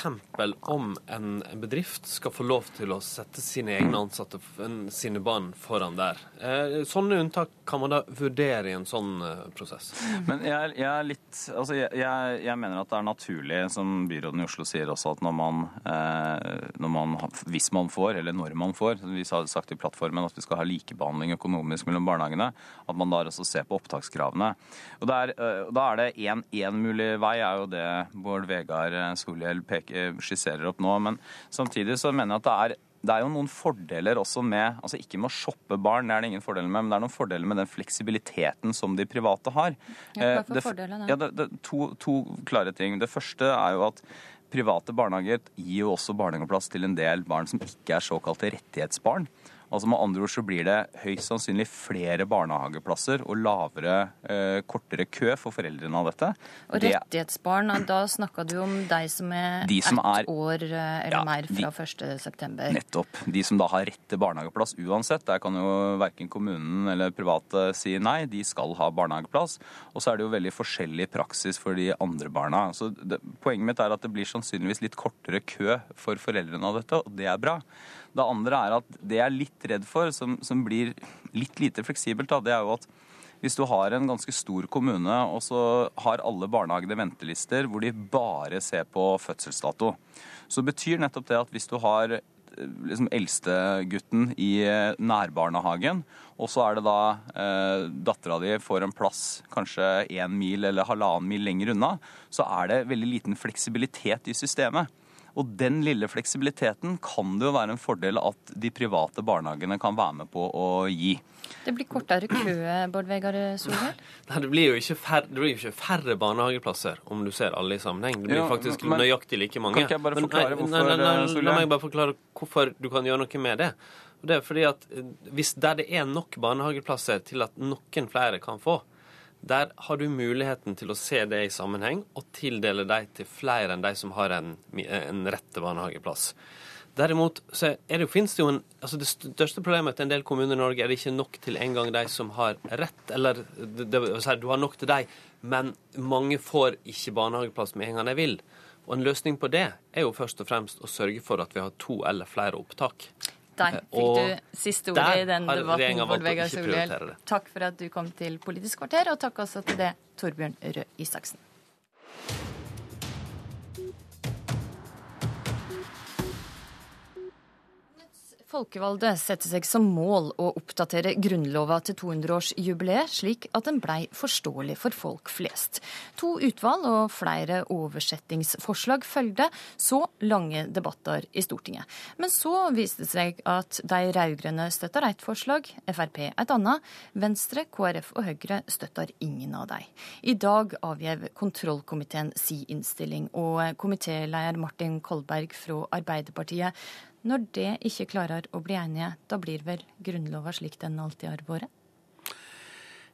om en bedrift skal få lov til å sette sine egne ansatte, sine barn, foran der. Eh, sånne unntak kan man da vurdere i en sånn eh, prosess. Men jeg, jeg litt Altså, jeg, jeg, mener at det er naturlig, som byråden i Oslo sier også, at når man, eh, når man Hvis man får, eller når man får Vi har sagt i plattformen at vi skal ha likebehandling økonomisk mellom barnehagene. At man da også ser på opptakskrav kravene. Og der, eh, Da er det én mulig vei, er jo det Bård Vegar eh, Solhjell skisserer opp nå. Men samtidig så mener jeg at det er det er jo noen fordeler også med altså Ikke med å shoppe barn, det er det ingen fordeler med, men det er noen fordeler med den fleksibiliteten som de private har. Ja, for fordeler, ja, det, det, to, to klare ting. Det første er jo at private barnehager gir jo også barnehageplass til en del barn som ikke er såkalte rettighetsbarn. Altså Med andre ord så blir det høyst sannsynlig flere barnehageplasser og lavere, eh, kortere kø for foreldrene av dette. Og rettighetsbarn, da snakka du om de som er de som ett år eh, eller ja, mer fra 1.9. Nettopp. De som da har rett til barnehageplass uansett. Der kan jo verken kommunen eller private si nei, de skal ha barnehageplass. Og så er det jo veldig forskjellig praksis for de andre barna. Så det, Poenget mitt er at det blir sannsynligvis litt kortere kø for foreldrene av dette, og det er bra. Det andre er at det jeg er litt redd for, som, som blir litt lite fleksibelt, da, det er jo at hvis du har en ganske stor kommune, og så har alle barnehagene ventelister hvor de bare ser på fødselsdato, så betyr nettopp det at hvis du har liksom eldstegutten i nærbarnehagen, og så er det da eh, dattera di får en plass kanskje én mil eller halvannen mil lenger unna, så er det veldig liten fleksibilitet i systemet. Og den lille fleksibiliteten kan det jo være en fordel at de private barnehagene kan være med på å gi. Det blir kortere kø, Bård Vegar Solhjell? Nei, det blir jo ikke færre, det blir jo ikke færre barnehageplasser om du ser alle i sammenheng. Det blir jo, faktisk men, nøyaktig like mange. Kan ikke jeg bare forklare hvorfor, nei, nei, nei, La meg bare forklare hvorfor du kan gjøre noe med det. Og det er fordi at eh, hvis Der det er nok barnehageplasser til at noen flere kan få, der har du muligheten til å se det i sammenheng og tildele dem til flere enn de som har en, en rett til barnehageplass. Derimot så er det, det jo en altså Det største problemet til en del kommuner i Norge er det ikke nok til engang de som har rett, eller det, det, du har nok til dem, men mange får ikke barnehageplass med en gang de vil. Og en løsning på det er jo først og fremst å sørge for at vi har to eller flere opptak. Der fikk og du siste ordet i den debatten, Bård Vegar Solhjell. Takk for at du kom til Politisk kvarter, og takk også til det, Torbjørn Røe Isaksen. Folkevalgte setter seg som mål å oppdatere Grunnlova til 200-årsjubileet, slik at den blei forståelig for folk flest. To utvalg og flere oversettingsforslag følgde, så lange debatter i Stortinget. Men så viste det seg at de rød-grønne støtter ett forslag, Frp et annet. Venstre, KrF og Høyre støtter ingen av dem. I dag avgjev kontrollkomiteen si innstilling, og komitéleder Martin Kolberg fra Arbeiderpartiet når det ikke klarer å bli enige, da blir vel Grunnlova slik den alltid har vært?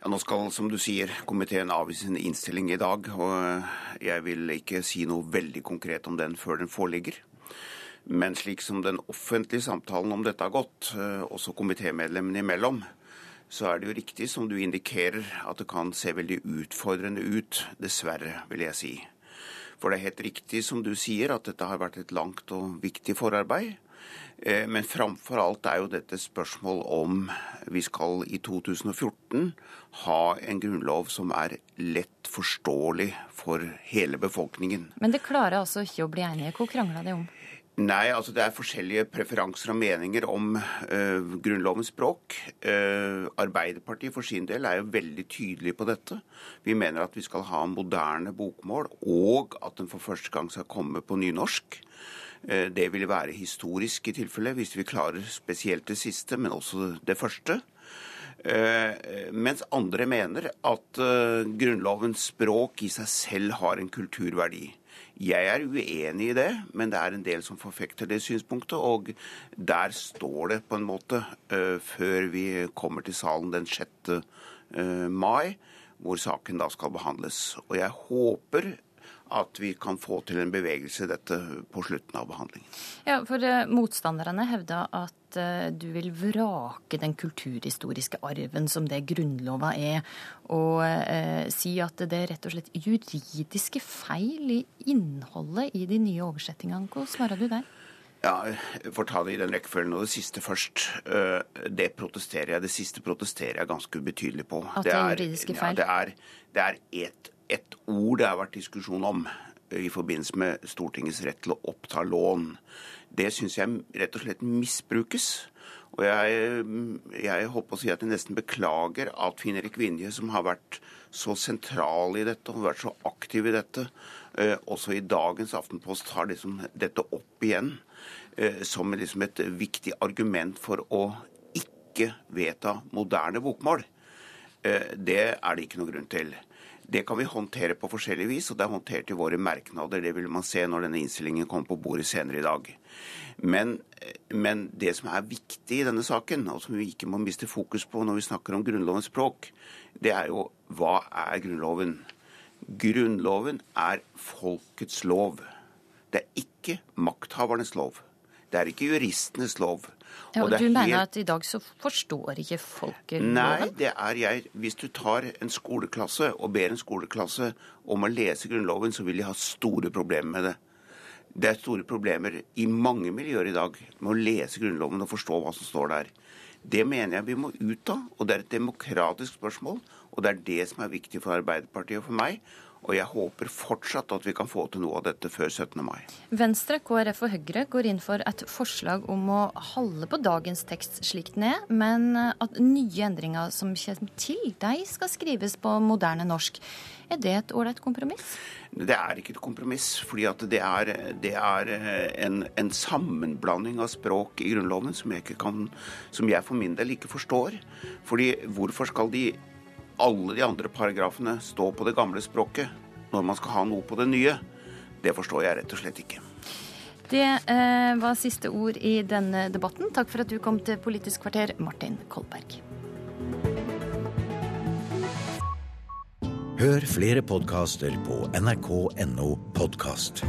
Ja, Nå skal, som du sier, komiteen avgi sin innstilling i dag. og Jeg vil ikke si noe veldig konkret om den før den foreligger. Men slik som den offentlige samtalen om dette har gått, eh, også komitémedlemmene imellom, så er det jo riktig som du indikerer, at det kan se veldig utfordrende ut. Dessverre, vil jeg si. For det er helt riktig som du sier, at dette har vært et langt og viktig forarbeid. Eh, men framfor alt er jo dette spørsmål om vi skal i 2014 ha en grunnlov som er lett forståelig for hele befolkningen. Men det klarer altså ikke å bli enige. Hvor krangla de om? Nei, altså det er forskjellige preferanser og meninger om uh, Grunnlovens språk. Uh, Arbeiderpartiet for sin del er jo veldig tydelig på dette. Vi mener at vi skal ha moderne bokmål, og at den for første gang skal komme på nynorsk. Eh, det vil være historisk i tilfelle, hvis vi klarer spesielt det siste, men også det første. Eh, mens andre mener at eh, Grunnlovens språk i seg selv har en kulturverdi. Jeg er uenig i det, men det er en del som forfekter det synspunktet. Og der står det på en måte, før vi kommer til salen den 6. mai, hvor saken da skal behandles. Og jeg håper at vi kan få til en bevegelse i dette på slutten av behandlingen. Ja, for uh, Motstanderne hevder at uh, du vil vrake den kulturhistoriske arven som det Grunnlova er, og eh, si at det er rett og slett juridiske feil i innholdet i de nye oversettingene. Hva svarer du der? Ja, jeg får ta det i den rekkefølgen. Og det siste først. Det protesterer jeg. Det siste protesterer jeg ganske ubetydelig på. At det er juridiske feil? Ja, det er, det er et ett ord det har vært diskusjon om i forbindelse med Stortingets rett til å oppta lån. Det syns jeg rett og slett misbrukes. Og jeg, jeg håper å si at jeg nesten beklager at Finn Erik Vinje, som har vært så sentral i dette og vært så aktiv i dette, eh, også i dagens Aftenpost tar liksom dette opp igjen eh, som liksom et viktig argument for å ikke vedta moderne bokmål. Eh, det er det ikke noe grunn til. Det kan vi håndtere på forskjellig vis, og det er håndtert i våre merknader. Det vil man se når denne innstillingen kommer på bordet senere i dag. Men, men, det som er viktig i denne saken, og som vi ikke må miste fokus på når vi snakker om Grunnlovens språk, det er jo hva er Grunnloven? Grunnloven er folkets lov. Det er ikke makthavernes lov. Det er ikke juristenes lov. Ja, og Du mener helt... at i dag så forstår ikke folk? Nei, det er jeg. Hvis du tar en skoleklasse og ber en skoleklasse om å lese Grunnloven, så vil de ha store problemer med det. Det er store problemer i mange miljøer i dag med å lese Grunnloven og forstå hva som står der. Det mener jeg vi må ut av, og det er et demokratisk spørsmål. Og det er det som er viktig for Arbeiderpartiet og for meg. Og jeg håper fortsatt at vi kan få til noe av dette før 17. mai. Venstre, KrF og Høyre går inn for et forslag om å holde på dagens tekst slik den er, men at nye endringer som kommer til, de skal skrives på moderne norsk. Er det et ålreit kompromiss? Det er ikke et kompromiss. fordi det er, det er en, en, sammenblanding av språk i Grunnloven som jeg, kan, som jeg for min del ikke forstår. Fordi hvorfor skal de alle de andre paragrafene stå på det gamle språket når man skal ha noe på det nye, det forstår jeg rett og slett ikke. Det eh, var siste ord i denne debatten. Takk for at du kom til Politisk kvarter, Martin Kolberg. Hør flere podkaster på nrk.no podkast.